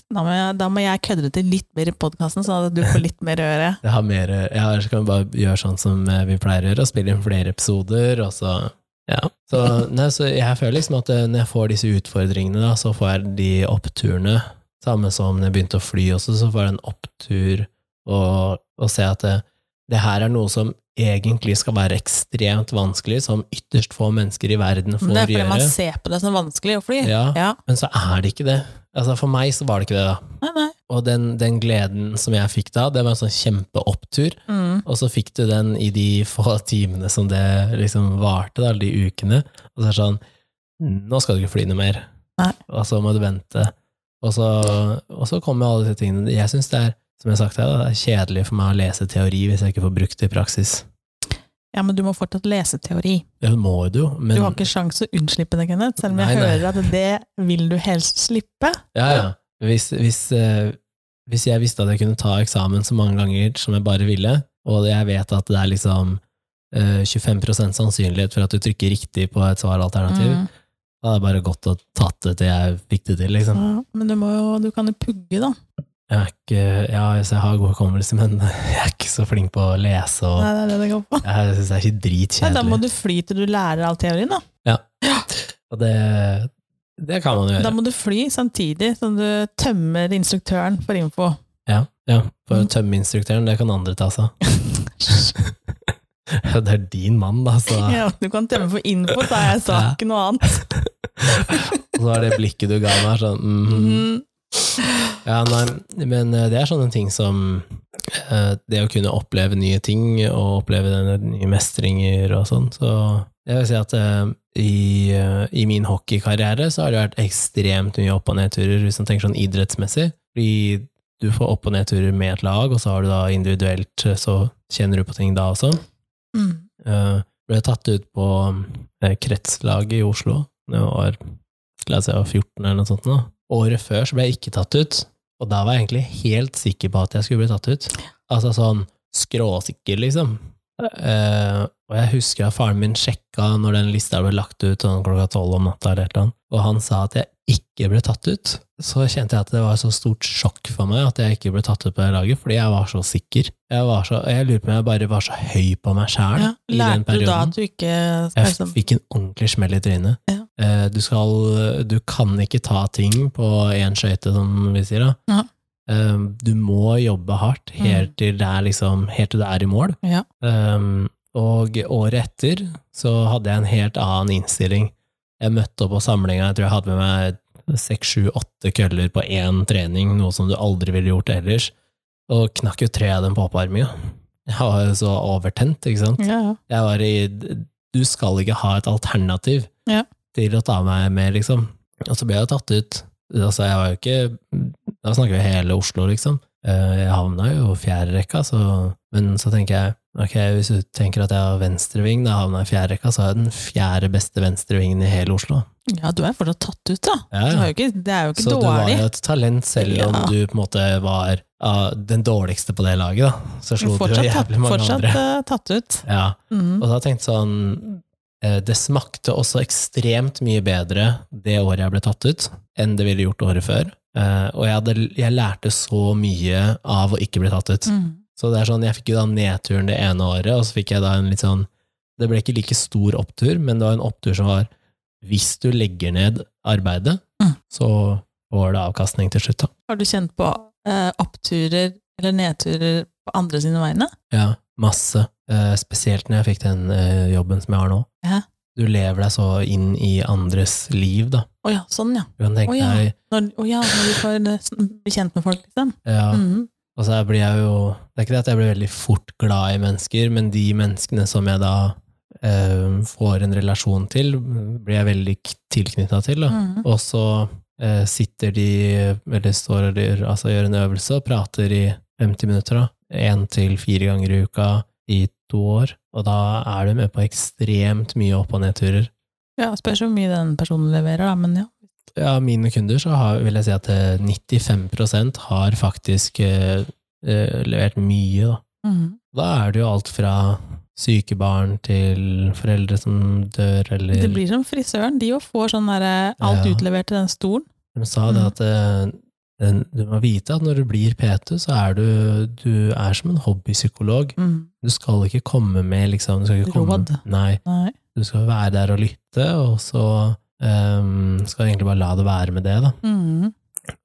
Da, må jeg, da må jeg kødde det til litt mer i podkasten, sånn at du får litt mer å gjøre. Det har mer, ja, så kan vi bare gjøre sånn som eh, vi pleier å gjøre, og spille inn flere episoder, og så ja. Så, nei, så jeg føler liksom at eh, når jeg får disse utfordringene, da, så får jeg de oppturene. Samme som når jeg begynte å fly også, så får jeg en opptur og, og se at det, det her er noe som egentlig skal være ekstremt vanskelig, som ytterst få mennesker i verden får gjøre. det er fordi gjøre. man ser på det som vanskelig å fly. Ja, Ja. men så er det ikke det. Altså For meg så var det ikke det, da. Nei, nei. Og den, den gleden som jeg fikk da, det var en sånn kjempeopptur. Mm. Og så fikk du den i de få timene som det liksom varte, da, de ukene. Og så er det sånn Nå skal du ikke fly noe mer. Nei. Og så må du vente. Og så, og så kommer alle disse tingene. Jeg syns det er, som jeg har sagt, her, det er kjedelig for meg å lese teori hvis jeg ikke får brukt det i praksis. Ja, men du må fortsatt lese teori. Det må du jo, men Du har ikke sjanse å unnslippe det, Kenneth, selv om jeg Nei, nei. hører at det vil du helst slippe. Ja, ja. Hvis, hvis, eh, hvis jeg visste at jeg kunne ta eksamen så mange ganger som jeg bare ville, og jeg vet at det er liksom eh, 25% sannsynlighet for at du trykker riktig på et svaralternativ, Mm. da hadde jeg bare gått og tatt det til jeg fikk det til, liksom. Ja, men du, må jo, du kan jo pugge, da. Jeg er ikke, ja, altså, jeg har god hukommelse, men jeg er ikke så flink på å lese, og Nei, det er det det går på. jeg synes det er ikke dritkjedelig. da må du fly til du lærer all teorien, da. Og det, det kan man jo gjøre. Da må du fly samtidig som du tømmer instruktøren for info. Ja, ja. For tømme instruktøren, det kan andre ta seg av. Ja, det er din mann, da, så Ja, du kan tømme for info, sa jeg, sa Ja. ikke noe annet. Og så var det blikket du ga meg, sånn mhm. Mm. Ja, nei, men eh, det er sånne ting som eh, det å kunne oppleve nye ting, og oppleve denne nye mestringer og sånn, så jeg vil si at eh, i, i min hockeykarriere så har det vært ekstremt mye opp- og nedturer, hvis man tenker sånn idrettsmessig, fordi du får opp- og nedturer med et lag, og så har du da individuelt, så kjenner du på ting da også. Mm. Uh, ble tatt ut på kretslaget i Oslo da jeg var, la oss si, jeg var 14 eller noe sånt. Nå. Året før så ble jeg ikke tatt ut, og da var jeg egentlig helt sikker på at jeg skulle bli tatt ut. Altså sånn skråsikker, liksom. Uh, og jeg husker at faren min sjekka når den lista ble lagt ut sånn klokka tolv om natta, eller noe, og han sa at jeg ikke ble tatt ut. Så kjente jeg at det var så stort sjokk for meg at jeg ikke ble tatt ut på det laget, fordi jeg var så sikker. Jeg, var så, jeg lurer på om jeg bare var så høy på meg sjæl Ja. i den Lærte du da at du ikke Jeg liksom fikk en ordentlig smell i trynet. Ja. Eh, du skal Du kan ikke ta ting på én skøyte, som vi sier, da. Eh, du må jobbe hardt helt til det er liksom Helt til det er i mål. Ja. Um, og året etter så hadde jeg en helt annen innstilling. Jeg møtte opp på samlinga, jeg tror jeg hadde med meg seks, sju, åtte køller på én trening, noe som du aldri ville gjort ellers, og knakk jo tre av dem på oppvarminga. Jeg var jo så overtent, ikke sant. Ja, ja. Jeg var i Du skal ikke ha et alternativ Ja. Til å ta meg med, liksom. Og så ble jeg tatt ut. Altså, jeg var jo ikke Da snakker vi hele Oslo, liksom. Eh, Jeg havna jo fjerde rekka, så Men så tenker jeg ok, hvis du tenker at jeg har venstreving, da havna jeg i fjerde rekka, så er jeg den fjerde beste venstrevingen i hele Oslo. ja, du er fortsatt tatt ut, da. Ja, ikke, det er jo ikke Så du var jo et talent, selv om Ja. du på en måte var uh, den dårligste på det laget, da. Så slo du jo jævlig mange fortsatt andre. eh, tatt ut. Ja. Mm. Og da tenkte jeg sånn Det smakte også ekstremt mye bedre det året jeg ble tatt ut, enn det ville gjort året før. Eh, Og jeg, hadde, jeg lærte så mye av å ikke bli tatt ut. Mm. Så det er sånn, jeg fikk jo da nedturen det ene året, og så fikk jeg da en litt sånn Det ble ikke like stor opptur, men det var en opptur som var Hvis du legger ned arbeidet, Mm. så får det avkastning til slutt, da. Har du kjent på eh, oppturer eller nedturer på andre sine vegne? Ja, masse. Eh, spesielt når jeg fikk den uh, jobben som jeg har nå. Ja. Du lever deg så inn i andres liv, da. Å ja, sånn ja. Du kan tenke Å ja. deg Når, å ja, når du får eh, bli kjent med folk, liksom. ja, Mhm. Og så blir jeg jo Det er ikke det at jeg blir veldig fort glad i mennesker, men de menneskene som jeg da eh, får en relasjon til, blir jeg veldig tilknytta til. Da. Mhm. Og så eh, sitter de, eller står og altså gjør en øvelse og prater i 50 minutter, da. Én til fire ganger i uka i to år. Og da er du med på ekstremt mye opp- og nedturer. Ja, spørs hvor mye den personen leverer, da, men ja. Ja, mine kunder så har, vil jeg si at eh, 95% har faktisk eh, eh, levert mye, da. Mm. Da er det jo alt fra syke barn til foreldre som dør, eller Det blir som frisøren, de jo får sånn der, eh, alt Ja. utlevert til den stolen. De sa det Mm. at eh, du må vite at når du blir PT, så er du, du er som en hobbypsykolog. Mhm. Du skal ikke komme med liksom du skal ikke komme, Råd. Nei, Nei. du skal være der og lytte, og så um, skal du egentlig bare la det være med det, da. Mm.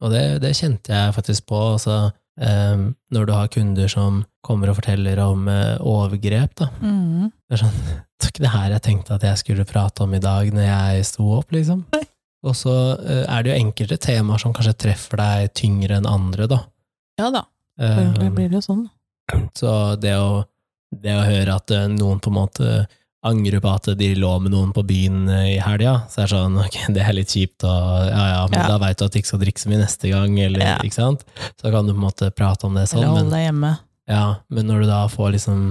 Og det, det kjente jeg faktisk på. Altså, um, når du har kunder som kommer og forteller om uh, overgrep, da. Mm. Det er sånn, det var ikke det her jeg tenkte at jeg skulle prate om i dag når jeg sto opp, liksom. Nei. Og så uh, er det jo enkelte temaer som kanskje treffer deg tyngre enn andre, da. Ja da, egentlig Um, blir det jo sånn. så det å, det å høre at eh, noen på en måte angrer på at de lå med noen på byen eh, i helga, så er det sånn, ok, det er litt kjipt, og ja ja, men Ja. da veit du at du ikke skal drikke så mye neste gang, eller, Ja. ikke sant? Så kan du på en måte prate om det sånn, Eller holde deg hjemme. ja, men når du da får liksom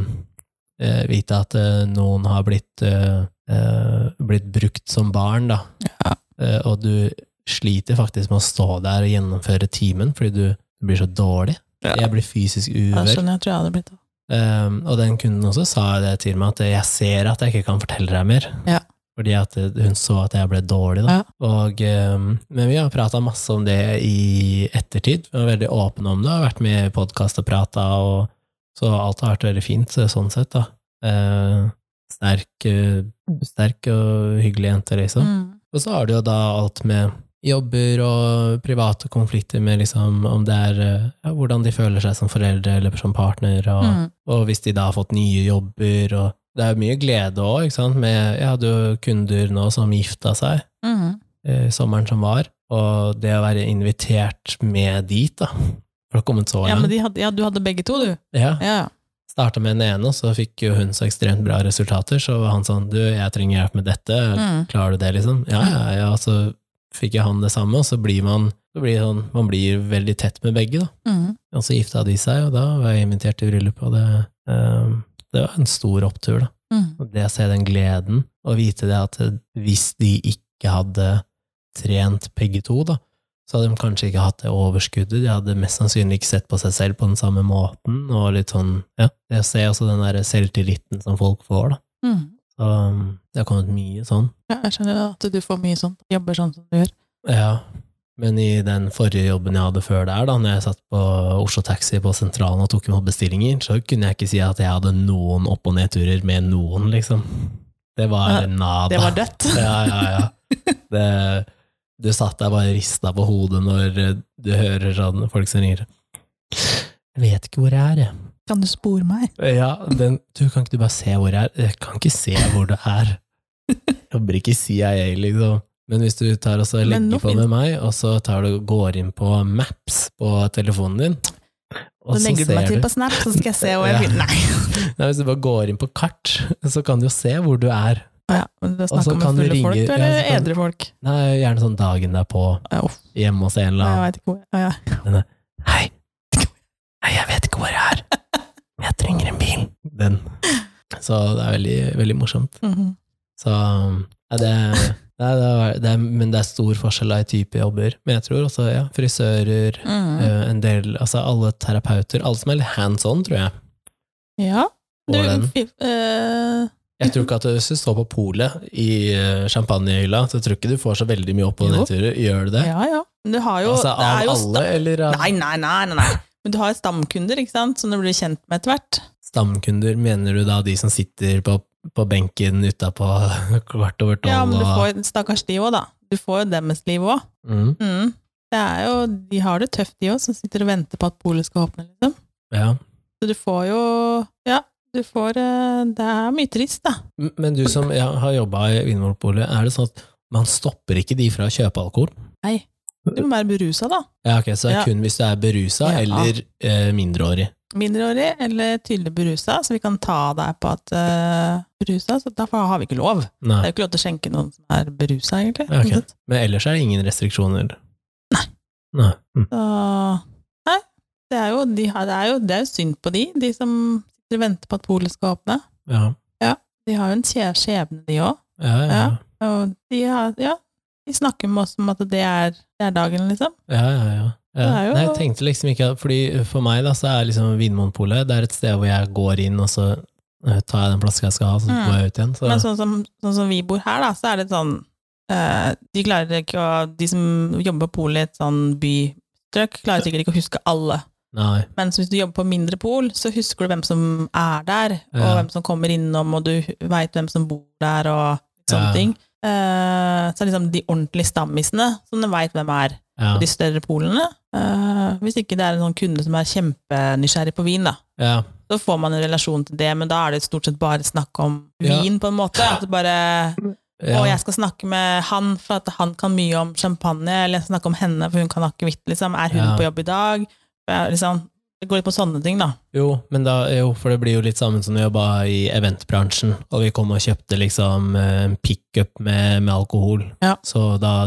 eh, vite at eh, noen har blitt, eh, eh, blitt brukt som barn, da, Ja. og du sliter faktisk med å stå der og gjennomføre timen fordi du blir så dårlig. Ja. Jeg blir fysisk Ja, uvel. skjønner jeg, tror jeg hadde blitt det. Um, og den kunden også sa det til meg, at jeg ser at jeg ikke kan fortelle deg mer. Ja. Fordi at eh, hun så at jeg ble dårlig. Da. Ja. Og, um, men vi har prata masse om det i ettertid. Vi var veldig åpne om det, har vært med i podkast og prata, og så alt har vært veldig fint sånn sett. da. Uh, sterk, eh, sterk og hyggelig jente, liksom. Mm. Og så har du jo da alt med jobber og private konflikter med liksom om det er eh, ja, hvordan de føler seg som foreldre eller som partner, og, mm. og hvis de da har fått nye jobber, og det er mye glede òg, ikke sant, med Jeg hadde jo kunder nå som gifta seg mm. eh, sommeren som var, og det å være invitert med dit, da, for det har kommet så Ja, men langt de hadde, ja, du hadde begge to, du. ja, Ja. Starta med den ene, og så fikk jo hun så ekstremt bra resultater, så var han sånn Du, jeg trenger hjelp med dette, mm. Klarer du det, liksom? Ja, ja, ja. Så fikk jeg han det samme, og så blir man, så blir sånn, man blir veldig tett med begge, da. Mm. Og så gifta de seg, og da var jeg invitert til bryllup, og det, um, det var en stor opptur, da. Mm. Og det å se den gleden, og vite det at hvis de ikke hadde trent begge to, da, så hadde de kanskje ikke hatt det overskuddet, de hadde mest sannsynlig ikke sett på seg selv på den samme måten, og litt sånn, ja, det å se også den der selvtilliten som folk får, da. Mhm. Så um, det har kommet mye sånn. Ja, jeg skjønner at du får mye sånn. Jobber sånn som du gjør. Ja, men i den forrige jobben jeg hadde før der, da når jeg satt på Oslo Taxi på sentralen og tok imot bestillinger, så kunne jeg ikke si at jeg hadde noen opp- og nedturer med noen, liksom. Det var nada. Det var dødt. Ja, ja, ja. Det, du satt der bare rista på hodet når du hører sånn folk som ringer. Jeg vet ikke hvor jeg er, jeg. Kan du spore meg? Ja, den, du kan ikke du bare se hvor jeg er? Jeg kan ikke se hvor du er. Jeg jobber ikke i CIA, liksom. Men hvis du tar og legger på med meg, og så tar du går inn på Maps på telefonen din, og Så legger du meg til på Snap, så skal jeg se hvor jeg finner Nei. Nei, Hvis du bare går inn på kart, så kan du jo se hvor du er. Ja, Og så kan du ringe- folk, eller ja, edre folk? Nei, gjerne sånn dagen derpå, hjemme hos en eller jeg annen. vet ikke hvor ja, ja. Hei, Hei, jeg vet ikke hvor jeg er. Jeg trenger en bil. Den. Så det er veldig, veldig morsomt. Mhm. Så ja, det, det, er, det, er, Men det er stor forskjell i type jobber. Men jeg tror også ja, frisører, mm. eh, en del, altså alle terapeuter, alle som er litt hands on, tror jeg. Ja. Du, eh, Jeg tror ikke at hvis du står på polet i eh, champagnehylla, så tror ikke du får så veldig mye opp- og den nedturer. Gjør du det? ja, ja. Du har jo, altså av jo alle, eller av Nei, nei, nei, nei, nei. Men du har stamkunder, ikke sant, som du blir kjent med etter hvert. stamkunder? Mener du da de som sitter på, på benken utapå kvart over tolv? Ja, men du får stakkars de òg, da. Du får jo deres liv òg. mm, Mm. Det er jo, de har det tøft, de òg, som sitter og venter på at polet skal åpne, liksom. ja. Så du får jo Ja, du får eh, Det er mye trist, da. Men du som ja, har jobba i Vinmonopolet, er det sånn at man stopper ikke de fra å kjøpe alkohol? Nei. Du må være berusa, da. Ja, ok, Så det er Ja. kun hvis du er berusa Ja. eller eh, mindreårig? Mindreårig eller tydelig berusa, så vi kan ta deg på at uh, berusa, så derfor har vi ikke lov. Det er jo ikke lov til å skjenke noen som er berusa, egentlig. Ja, ok. sånn. Men ellers er det ingen restriksjoner? Nei. Nei. Mm. Så Nei, det er, jo, de har, det, er jo, det er jo synd på de, de som venter på at polet skal åpne. Ja. De har jo en skjebne, de òg. Ja, ja, ja. Og de har Ja, de snakker med oss om at det er, det er dagen, liksom. ja, ja, ja. ja. Jo- Nei, jeg tenkte liksom ikke Fordi For meg da, så er liksom Vinmonopolet Det er et sted hvor jeg går inn, og så eh, tar jeg den flaska jeg skal ha, så Mm. går jeg ut igjen. Så, Men sånn som, sånn som vi bor her, da, så er det sånn eh, De klarer ikke å De som jobber på polet i et sånn bystrøk, klarer sikkert ikke å huske alle. nei. Mens hvis du jobber på mindre pol, så husker du hvem som er der, og Ja. hvem som kommer innom, og du veit hvem som bor der, og sånne Ja. ting. Eh, så liksom de ordentlige stammisene, som du veit hvem er, Ja. på de større polene. Uh, hvis ikke det er en sånn kunde som er kjempenysgjerrig på vin, da. ja. Så får man en relasjon til det, men da er det stort sett bare snakk om vin, på en måte. At det bare ja. Og jeg skal snakke med han, for at han kan mye om champagne, eller jeg skal snakke om henne, for hun kan akevitt, liksom. Er hun Ja. på jobb i dag? Liksom, det går litt på sånne ting, da. Jo, men da, jo, for det blir jo litt sammen som vi jobba i eventbransjen, og vi kom og kjøpte liksom eh, en pickup med, med alkohol. Ja. Så da,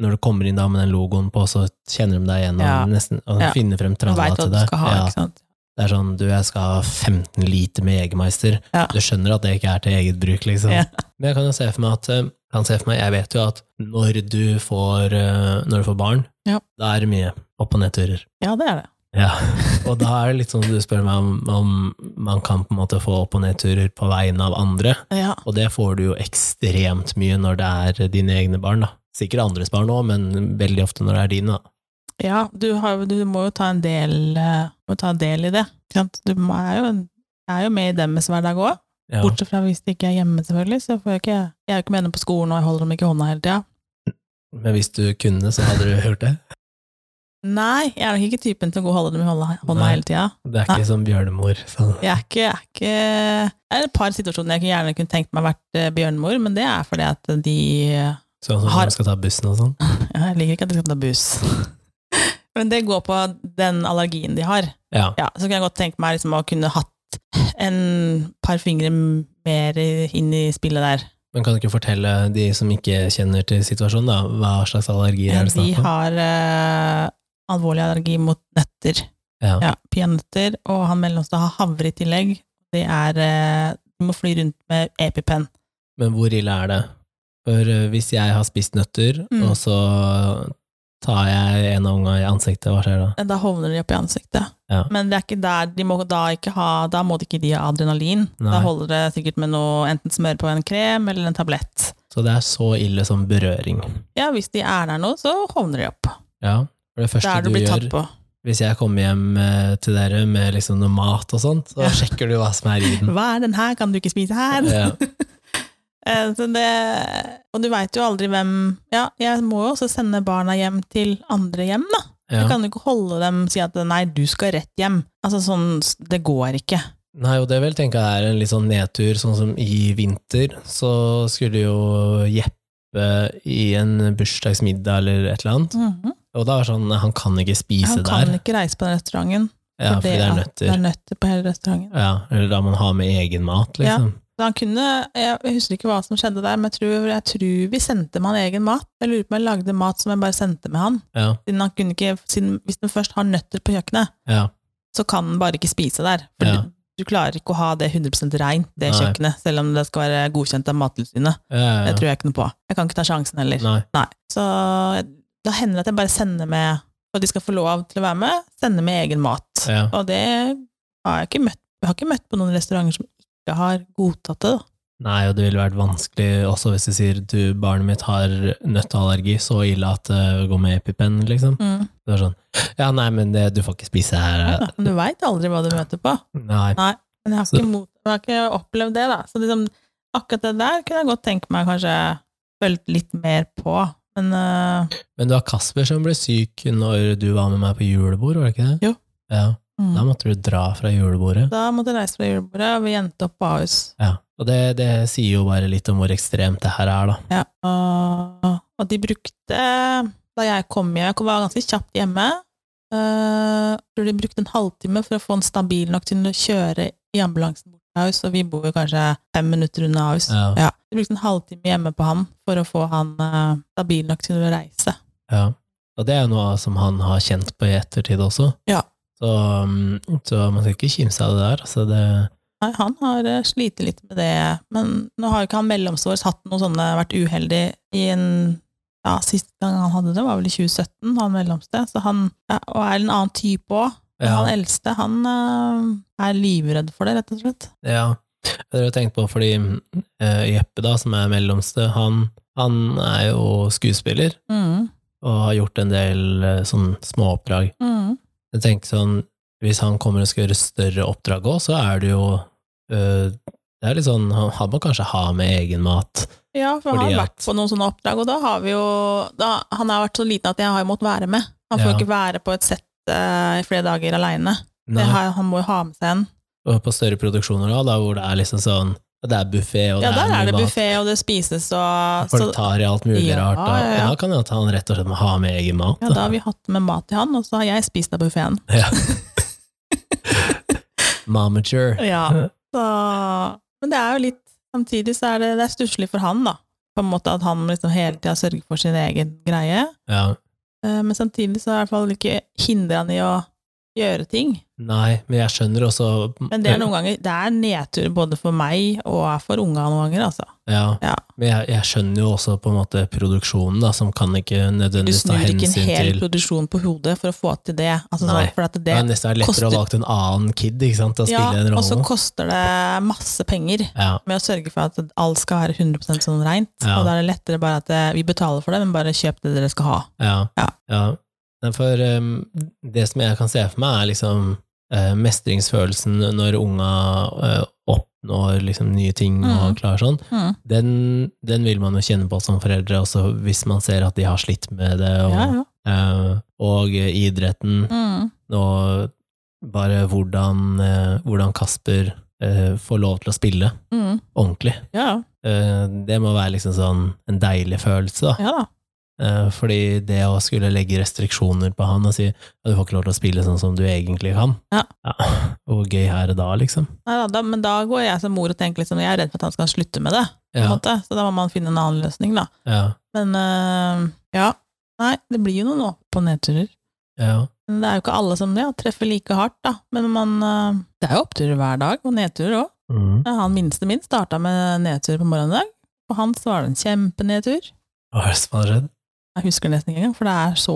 når du kommer inn da med den logoen på, så kjenner de deg igjen og Ja. nesten og Ja. finner frem tralla til deg. ha, Ja. Det er sånn, du, jeg skal ha 15 liter med Jegermeister. Du skjønner at det ikke er til eget bruk, liksom. Men jeg kan jo se for meg at eh, kan se for meg, jeg vet jo at når du får, eh, når du får barn, Ja. da er det mye opp- og nedturer. Ja, det er det. Ja, og da er det litt sånn du spør meg om, om man kan på en måte få opp- og nedturer på vegne av andre, Ja. og det får du jo ekstremt mye når det er dine egne barn, da. Sikkert andres barn òg, men veldig ofte når det er dine, da. Ja, du, har, du må jo ta en del, eh, må ta del i det. Du er, jo, er jo med i deres hverdag òg. Ja. Bortsett fra hvis de ikke er hjemme, selvfølgelig. Så får jeg, ikke, jeg er jo ikke med dem på skolen, og jeg holder dem ikke i hånda hele tida. Men hvis du kunne, så hadde du hørt det? Nei, jeg er nok ikke typen til å gå og holde dem i hånda, hånda Nei. hele tida. Det er ikke som bjørnemor. Så. Jeg er ikke, jeg er ikke Det er et par situasjoner jeg gjerne kunne tenkt meg vært eh, bjørnemor, men det er fordi at de Sånn som Har- man skal ta bussen og sånn. ja, Jeg liker ikke at de skal ta buss. Men det går på den allergien de har. Ja. Ja, så kunne jeg godt tenke meg liksom å kunne hatt en par fingre mer inn i spillet der. Men kan du ikke fortelle de som ikke kjenner til situasjonen, da, hva slags allergier er det De snakk om? har eh, alvorlig allergi mot nøtter. Ja. Ja, Peanøtter, og han mellomste har havre i tillegg. Det er eh, Du må fly rundt med EpiPen. Men hvor ille er det? For eh, hvis jeg har spist nøtter, Mm. og så tar jeg en av unga i ansiktet, hva skjer da? Da hovner de opp i ansiktet. Ja. Men det er ikke der, de må da ikke ha Da må de ikke de ha adrenalin. Nei. Da holder det sikkert med noe enten smør på en krem eller en tablett. Så det er så ille som berøring. Ja, hvis de er der nå, så hovner de opp. Ja, for det første det du du gjør på. hvis jeg kommer hjem eh, til dere med liksom noe mat og sånt, så Ja. sjekker du hva som er i den. Hva er den her, kan du ikke spise her? Ja. Eh, Så det, og du veit jo aldri hvem Ja, jeg må jo også sende barna hjem til andre hjem, da. Ja. Jeg kan jo ikke holde dem og si at nei, du skal rett hjem. Altså sånn, det går ikke. Nei, og det vil tenke jeg er en litt sånn nedtur, sånn som i vinter, så skulle jo Jeppe i en bursdagsmiddag eller et eller annet, Mhm. og da er det sånn, han kan ikke spise Han kan ikke reise på den restauranten, ja, fordi det er nøtter. det er nøtter på hele restauranten. Ja, eller da man har med egen mat, liksom. Ja. han kunne, jeg husker ikke hva som skjedde der, men jeg tror, jeg tror vi sendte med han egen mat. Jeg lurer på om jeg lagde mat som jeg bare sendte med han. Ja, Siden han kunne ikke, siden, hvis han først har nøtter på kjøkkenet, ja, så kan han bare ikke spise der. For Ja. Du, klarer ikke å ha det 100% reint, det Nei. kjøkkenet, selv om det skal være godkjent av Mattilsynet. ja, ja, Det tror jeg ikke noe på. Jeg kan ikke ta sjansen heller. Nei, Nei. Så da hender det at jeg bare sender med, for at de skal få lov til å være med, sender med egen mat. ja. Og det har jeg ikke møtt. Jeg har ikke møtt på noen restauranter som ikke har godtatt det. da. Nei, og det ville vært vanskelig også hvis du sier du, barnet mitt har nøtteallergi, så ille at det går med EpiPen, liksom. Mm. Det er sånn, ja, nei, men det, du får ikke spise her. Ja, du veit aldri hva du møter på. Nei, Nei, men jeg har ikke, mot, jeg har ikke opplevd det, da. Så liksom, akkurat det der kunne jeg godt tenke meg kanskje følt litt mer på. Men uh... men du har Kasper som ble syk når du var med meg på julebord, var det ikke det? Jo. Ja, mm. da måtte du dra fra julebordet. da måtte jeg reise fra julebordet, og vi endte opp på Ahus. Ja, og det, det sier jo bare litt om hvor ekstremt det her er, da. Ja, og, og de brukte Da jeg kom hjem, jeg var ganske kjapt hjemme, Uh, tror de brukte en halvtime for å få den stabil nok til å kjøre i ambulansen bort til Ahus, og vi bor jo kanskje fem minutter unna Ahus. Ja. Ja, de brukte en halvtime hjemme på han for å få han uh, stabil nok til å reise. Ja. Og det er jo noe som han har kjent på i ettertid også. Ja. Så, um, så man skal ikke kimse av det der. Altså det, Nei, han har uh, slitt litt med det, men nå har jo ikke han mellomstårs hatt noe sånne, vært uheldig i en ja, Sist gang han hadde det, var vel i 2017, han mellomste, så han ja, og er en annen type òg. Ja. Han eldste, han uh, er livredd for det, rett og slett. ja. det har jeg tenkt på fordi uh, Jeppe, da, som er mellomste, han, han er jo skuespiller Mm. og har gjort en del uh, sånn småoppdrag. Mm. Jeg tenker sånn, hvis han kommer og skal gjøre større oppdrag òg, så er det jo Det er litt sånn, han, må kanskje ha med egen mat. Ja, for han har vært på noen sånne oppdrag, og da har vi jo da, Han har vært så liten at jeg har jo måttet være med. Han får Ja. ikke være på et sett uh, i flere dager aleine. Han må jo ha med seg en. og på større produksjoner da, hvor det er liksom sånn Det er buffé, og Ja, det er er det buffé, og det spises, og Folk det tar i alt mulig Ja, rart, Da ja, ja. kan det at han rett og slett må ha med egen mat. Ja, da har vi hatt med mat til han, og så har jeg spist av buffeen. Ja. Momature. Ja. Så, men det er jo litt Samtidig så er det, det stusslig for han, da. På en måte at han liksom hele tida sørger for sin egen greie. Ja. Eh, Men samtidig så er det i hvert fall ikke hindre han i å gjøre ting. Nei, men jeg skjønner også Men det er noen ganger Det er nedtur både for meg og for unga noen ganger, altså. Ja, Ja. men jeg, jeg skjønner jo også på en måte produksjonen, da, som kan ikke nødvendigvis ta hensyn til Du snur ikke en hel til produksjon på hodet for å få til det. Altså, Nei. sånn, for Det er nesten lettere å koster- valge en annen kid ikke sant, til å ja, spille en og så koster det masse penger. Ja, med å sørge for at alt skal være 100 sånn reint. Ja. Og da er det lettere bare at eh, vi betaler for det, men bare kjøp det dere skal ha. ja, Ja. For um, det som jeg kan se for meg, er liksom uh, mestringsfølelsen når unga uh, oppnår liksom nye ting Mm. og klarer sånn. Den, den vil man jo kjenne på som foreldre, også hvis man ser at de har slitt med det. Og, Ja, ja. Uh, og idretten, Mm. og bare hvordan, hvordan Kasper får lov til å spille Mm. ordentlig. Ja, det må være liksom sånn en deilig følelse, da. ja da. Eh, fordi det å skulle legge restriksjoner på han og si at du får ikke lov til å spille sånn som du egentlig kan, Ja. hvor gøy er det da, liksom? Nei, da. Men da går jeg som mor og tenker liksom, jeg er redd for at han skal slutte med det. Ja. Så da må man finne en annen løsning, da. ja, Men eh, ja. Nei, det blir jo noen opp- og nedturer. ja. Men det er jo ikke alle som ja, treffer like hardt, da. Men man eh, Det er jo oppturer hver dag, og nedturer òg. Mm. Ja, han minste min starta med nedtur på morgenen i dag. For hans var det en kjempenedtur. Hva er det som har skjedd? Jeg husker det nesten ikke engang, for det er så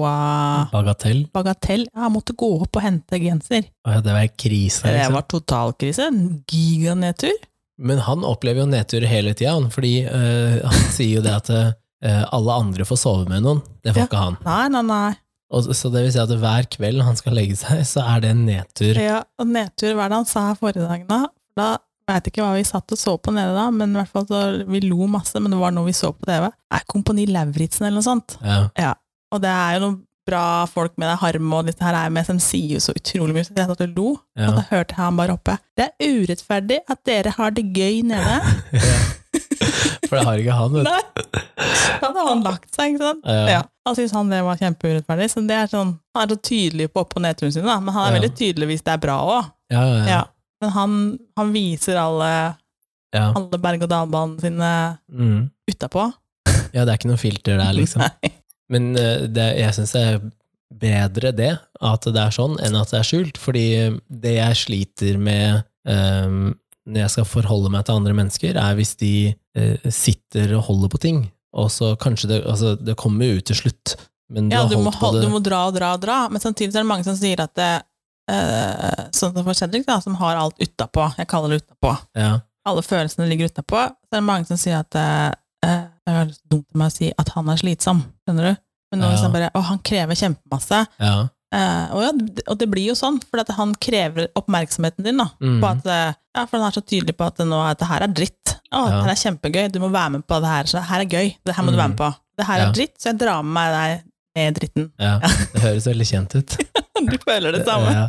Bagatell? bagatell. Jeg måtte gå opp og hente genser. Ja, Det var krise, Det liksom. var totalkrise. Giganedtur. Men han opplever jo nedtur hele tida, fordi øh, han sier jo det at øh, alle andre får sove med noen. Det får Ja. ikke han. Nei, nei, nei. Og, så det vil si at hver kveld han skal legge seg, så er det en nedtur. Ja, og nedtur, hva er det han sa her forrige dagen da? Da Jeg vet ikke hva vi satt og så på nede da, men i hvert fall så, vi lo masse, men det var noe vi så på TV. Er Kompani Lauritzen eller noe sånt. Ja. Og det er jo noen bra folk med det Harm og disse her er med, som sier jo så utrolig mye, så jeg satt og lo. Ja. Og da hørte jeg han bare oppe. Det er urettferdig at dere har det gøy nede. For det har ikke han, vet du. Nei! Da hadde han lagt seg, ikke sant? Ja. Ja. Han syntes han det var kjempeurettferdig. Så det er sånn, han er så tydelig på opp- og nedturene sine, da. men han er Ja. veldig tydelig hvis det er bra òg. Ja, ja, ja. Ja. Men han, han viser alle, ja. alle berg-og-dal-banene sine Mm. utapå. ja, det er ikke noe filter der, liksom. Men eh, det, jeg syns det er bedre det, at det er sånn, enn at det er skjult. Fordi det jeg sliter med um, når jeg skal forholde meg til andre mennesker, er hvis de uh, sitter og holder på ting, og så kanskje det Altså, det kommer jo ut til slutt, men du Ja, har du må, på det du må dra og dra og dra, men samtidig er det mange som sier at det, eh, Sånn som for Cedric, da, som har alt utapå. Jeg kaller det utapå. Ja, Alle følelsene ligger utapå. Så er det mange som sier at eh, eh, Det er dumt av meg å si at han er slitsom, skjønner du? Men nå Ja. liksom bare Å, han krever kjempemasse. ja. Eh, og, ja, og det blir jo sånn, for at han krever oppmerksomheten din. da, mm. på at, eh, ja, For han er så tydelig på at nå, at det her er dritt. Å, Ja. det her er kjempegøy, du må være med på det her. Så det her er gøy, det her må du være med på. Det her er dritt, så jeg drar med meg deg med dritten. ja. Det høres veldig kjent ut. Du føler det samme? Ja.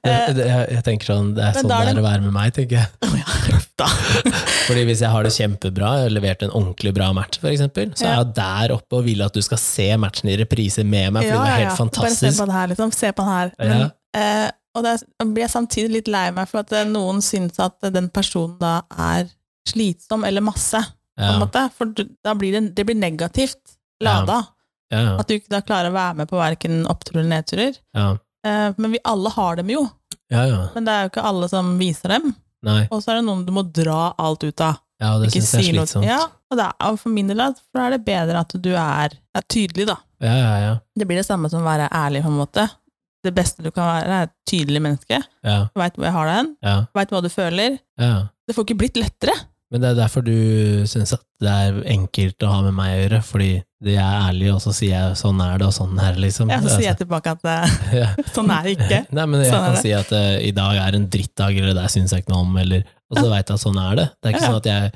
Det, det, jeg, jeg tenker sånn, det er sånn det er å være med meg, tenker jeg. Ja, da. Fordi hvis jeg har det kjempebra, jeg har levert en ordentlig bra match, for eksempel, så er jeg der oppe og vil at du skal se matchen i reprise med meg, fordi det er helt Bare se fantastisk. på det her, liksom. Se på den her. Men, eh, og da blir jeg samtidig litt lei meg for at eh, noen syns at eh, den personen da er slitsom eller masse, på en måte. For da blir det, det blir negativt lada. ja, ja, At du ikke da klarer å være med på verken oppturer eller nedturer. ja, Eh, men vi alle har dem jo, ja, ja. men det er jo ikke alle som viser dem. Nei, Og så er det noen du må dra alt ut av. ja, det syns jeg er slitsomt. Ja, og, det er, for min del er det bedre at du er, er tydelig, da. Ja, ja, ja. Det blir det samme som å være ærlig, på en måte. Det beste du kan være, er et tydelig menneske. ja, Veit hvor jeg har deg hen, ja, veit hva du føler. ja. Det får ikke blitt lettere. Men det er derfor du syns at det er enkelt å ha med meg å gjøre, fordi jeg er ærlig, og så sier jeg sånn er det, og sånn er det, liksom. Ja, så sier jeg tilbake at det, sånn er det ikke. Nei, men jeg Sånn kan si at eh, i dag er en drittdag, eller det syns jeg ikke noe om, eller Og så veit jeg at sånn er det. Det er ikke Ja. sånn at jeg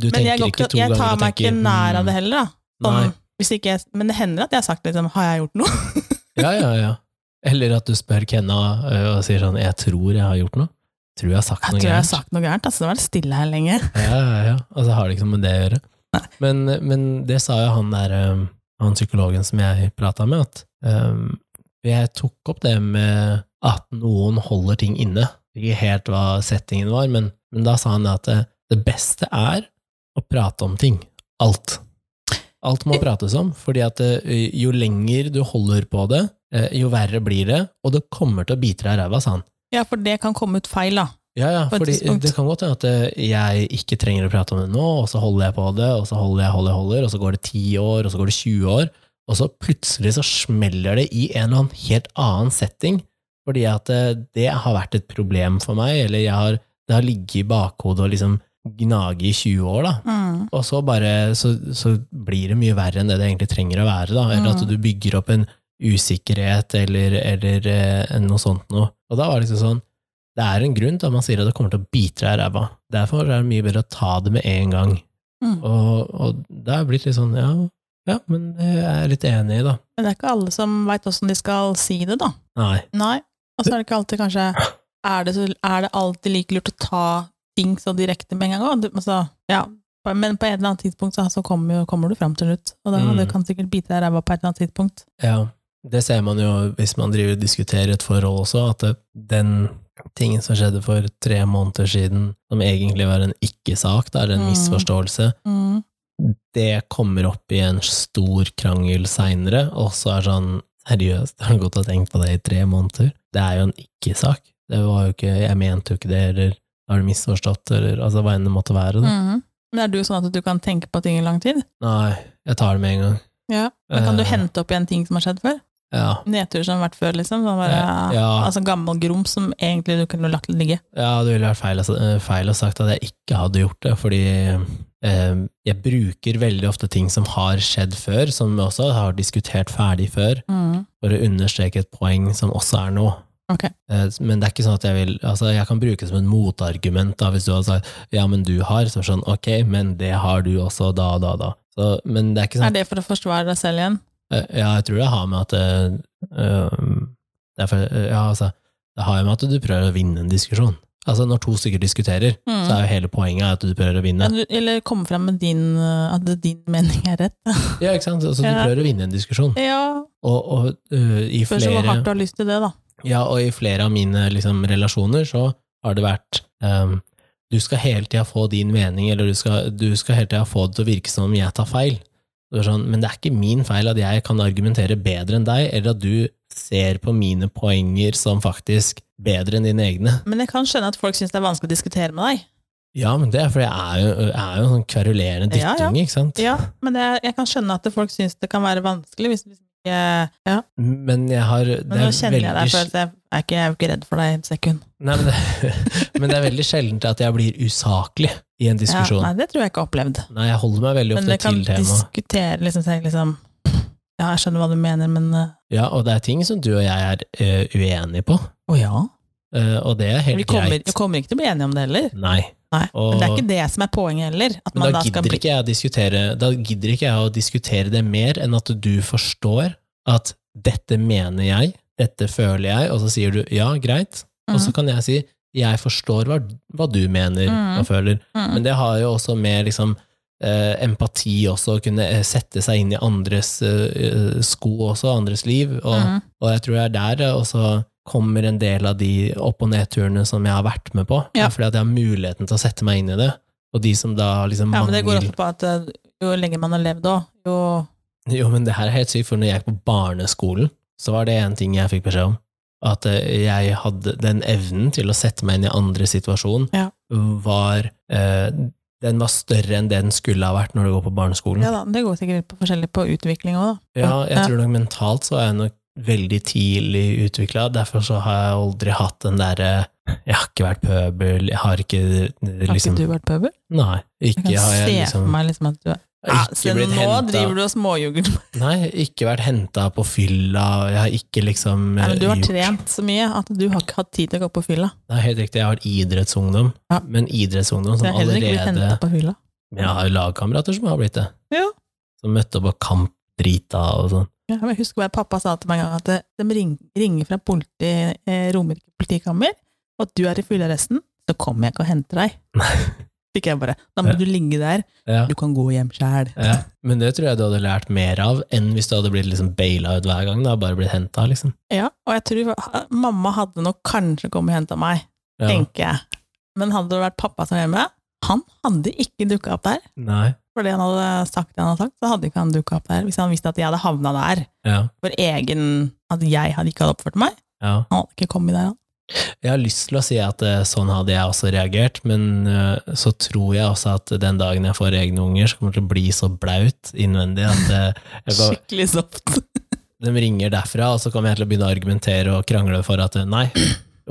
Du Men tenker jeg, to ikke to jeg ganger tar og meg ikke nær av det «Hmm, heller, da. Sånn, hvis ikke jeg, men det hender at jeg har sagt liksom, har jeg gjort noe? Ja, ja, ja. Eller at du spør Kenna og sier sånn 'jeg tror jeg har gjort noe'. Tror jeg har sagt Jeg noe tror jeg har sagt noe gærent. Altså, det har vært stille her lenge. Ja, ja, ja. Og så har det ikke noe med det å gjøre. Men, men det sa jo han der han psykologen som jeg prata med, at um, jeg tok opp det med at noen holder ting inne. Ikke helt hva settingen var, men, men da sa han at det, det beste er å prate om ting. Alt. Alt må prates om, fordi at ø, jo lenger du holder på det, jo verre blir det, og det kommer til å bite deg i ræva, sa han. Ja, for det kan komme ut feil, da. Ja, ja, fordi det kan godt hende at eh, jeg ikke trenger å prate om det nå, og så holder jeg på det, og så holder jeg, holder holder, og så går det 10 år, og så går det 20 år, og så plutselig så smeller det i en eller annen helt annen setting, fordi at eh, det har vært et problem for meg, eller jeg har, det har ligget i bakhodet og liksom gnage i 20 år, da. Mm. Og så bare, så, så blir det mye verre enn det det egentlig trenger å være, da, eller at Mm. du bygger opp en usikkerhet, eller, eller eh, noe sånt noe. Og da var det liksom sånn, det er en grunn til at man sier at det kommer til å bite deg i ræva. Derfor er det mye bedre å ta det med en gang. Mm. Og, og det er blitt litt sånn, ja, ja, men det er jeg litt enig i, da. Men det er ikke alle som veit åssen de skal si det, da. Nei. Nei. Og så er det ikke alltid kanskje Er det, så, er det alltid like lurt å ta ting så direkte med en gang òg? Altså, ja. Men på et eller annet tidspunkt så, så kommer, kommer du fram til slutt. Og da, Mm. det kan sikkert bite deg i ræva på et eller annet tidspunkt. Ja, det ser man jo hvis man driver og diskuterer et forhold også, at den tingen som skjedde for tre måneder siden, som egentlig var en ikke-sak, det er en Mm. misforståelse, Mm. det kommer opp i en stor krangel seinere, og så er sånn Seriøst, har du gått og tenkt på det i tre måneder? Det er jo en ikke-sak. Det var jo ikke Jeg mente jo ikke det, eller har du misforstått, eller altså hva enn det måtte være, da. Mm. Men er du sånn at du kan tenke på ting i lang tid? Nei, jeg tar det med en gang. Ja. Men kan du Eh. hente opp igjen ting som har skjedd før? Ja. Nedtur som har vært før, liksom? Sånn bare, ja. Altså gammel grums som egentlig du kunne lagt ligge? Ja, det ville vært feil, eh, feil å sagt at jeg ikke hadde gjort det, fordi eh, jeg bruker veldig ofte ting som har skjedd før, som vi også har diskutert ferdig før, Mm. for å understreke et poeng som også er noe. Okay. Eh, Men det er ikke sånn at jeg vil Altså, jeg kan bruke det som et motargument, da, hvis du hadde sagt ja, men du har, så sånn ok, men det har du også, da, da, da. Så, men det er ikke sånn Er det for å forsvare deg selv igjen? Eh, Ja, jeg tror det har med at eh, eh, det, for, ja, altså, det har med at du prøver å vinne en diskusjon. Altså, når to stykker diskuterer, Mm. så er jo hele poenget at du prøver å vinne. Eller komme frem med din, at din mening er rett. Ja, ikke sant? Altså, du Ja. prøver å vinne en diskusjon. Ja, Og, og uh, i Spørs hvor hardt du har lyst til det, da. Ja, og i flere av mine liksom, relasjoner så har det vært um, Du skal hele tida få din mening, eller du skal, du skal hele tida få det til å virke som om jeg tar feil. Det er sånn, men det er ikke min feil at jeg kan argumentere bedre enn deg, eller at du ser på mine poenger som faktisk bedre enn dine egne. Men jeg kan skjønne at folk syns det er vanskelig å diskutere med deg. Ja, men det er fordi jeg er jo, jeg er jo en sånn kverulerende Ja, ja. ikke sant? Ja, men det, jeg kan skjønne at folk syns det kan være vanskelig hvis hvis Ja, Men jeg har det men nå kjenner kjenner jeg deg, for jeg er ikke, jeg er jo ikke redd for deg et sekund. Nei, men, det, men det er veldig sjeldent at jeg blir usaklig i en Ja, diskusjon. nei, det tror jeg ikke har opplevd. Nei, jeg holder meg veldig ofte til temaet. kan til kan diskutere liksom, liksom Ja, jeg skjønner hva du mener, men uh, Ja, og det er ting som du og jeg er uh, uenige på, Å ja? Eh, og det er helt Vi kommer, greit. vi kommer ikke til å bli enige om det heller. Nei, Nei, Og- Men det er ikke det som er poenget heller. At men man da da skal gidder bli jeg Da gidder ikke jeg å diskutere det mer enn at du forstår at dette mener jeg, dette føler jeg, og så sier du ja, greit, og så Mhm. kan jeg si jeg forstår hva, hva du mener mm. og føler, Mm. men det har jo også med liksom eh, empati også, å kunne eh, sette seg inn i andres eh, sko også, andres liv, og Mhm. Og jeg tror det er der også kommer en del av de opp- og nedturene som jeg har vært med på. Ja. Fordi at jeg har muligheten til å sette meg inn i det. Og de som da liksom Ja, men det går også på at uh, jo lenger man har levd òg, jo Jo, men det her er helt sykt, for når jeg gikk på barneskolen, så var det en ting jeg fikk beskjed om. At eh, jeg hadde den evnen til å sette meg inn i andre situasjon, Ja. var eh, Den var større enn det den skulle ha vært når du går på barneskolen. Ja da, det går sikkert på forskjellig på utvikling òg, da. Ja, jeg tror nok mentalt så er jeg nok veldig tidlig utvikla, derfor så har jeg aldri hatt den derre Jeg har ikke vært pøbel, jeg har ikke Har liksom ikke du vært pøbel? Nei, Jeg ikke kan har jeg se liksom meg liksom at du er jeg ja, Se, nå hentet- driver du og småjugger. Nei, ikke vært henta på fylla, jeg har ikke liksom Nei, men du har gjort- trent så mye at du har ikke hatt tid til å gå på fylla. Nei, helt riktig, jeg har vært idrettsungdom, Ja. men idrettsungdom som Du som har heller ikke blitt allerede henta på fylla. Men jeg har jo lagkamerater som har blitt det. Ja. Som møtte opp på kamp drita og sånn. Jeg husker hva pappa sa til meg en gang, at de ring, ringer fra politi, eh, Romerike politikammer, og at du er i fyllearresten, så kommer jeg ikke og henter deg. Fikk jeg bare. Da må Ja. du ligge der, Ja. du kan gå hjem sjæl. Ja, men det tror jeg du hadde lært mer av enn hvis du hadde blitt liksom baila ut hver gang. Da, bare blitt henta, liksom. Ja, og jeg tror mamma hadde nok kanskje kommet og henta meg, tenker jeg. Men hadde det vært pappa som var hjemme, han hadde ikke dukka opp der. Nei. Fordi han hadde sagt det han hadde sagt, så hadde ikke han dukka opp der. Hvis han visste at jeg hadde havna der Ja. for egen At jeg hadde ikke hadde oppført meg. ja. Han hadde ikke kommet der, han. Jeg har lyst til å si at eh, sånn hadde jeg også reagert, men eh, så tror jeg også at den dagen jeg får egne unger, så kommer det til å bli så blaut innvendig at eh, går, Skikkelig soft. de ringer derfra, og så kommer jeg til å begynne å argumentere og krangle for at nei,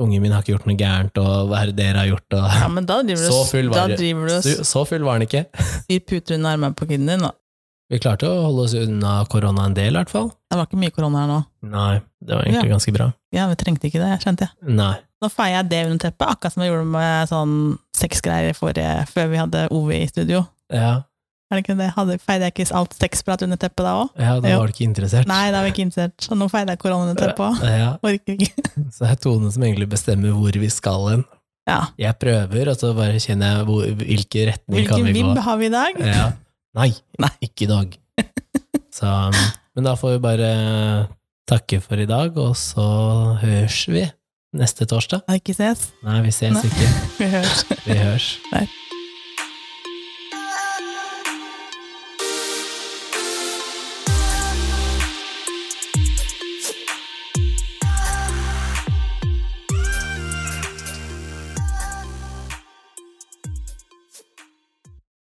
ungen min har ikke gjort noe gærent, og hva er det dere har gjort, og Ja, men da driver du, Så full var da driver du så, så full var den ikke. syr puter under armene på kiden din. Da. Vi klarte å holde oss unna korona en del, i hvert fall. Det var ikke mye korona her nå. Nei, det var egentlig Ja. ganske bra. Ja, vi trengte ikke det, skjønte jeg. Nei. Nå feier jeg det under teppet, akkurat som jeg gjorde med sånn sexgreier før vi hadde Ove i studio. Ja, Er det ikke det? Hadde, feide jeg ikke alt sexprat under teppet da òg? ja da var du ikke interessert. Nei, da var jeg ikke interessert. Så nå feide jeg korona under teppet òg. Ja, Orker ikke. så det er Tone som egentlig bestemmer hvor vi skal hen. Ja. Jeg prøver, og så bare kjenner jeg hvor, hvilken retning kan vi vi gå. vibb har vi i dag? Ja. Nei, Nei. ikke i dag. Så, um, men da får vi bare takke for i dag, og så høres vi neste torsdag. Vi Ikke ses. Nei, vi ses Nei. ikke. Vi høres. Vi høres. Nei.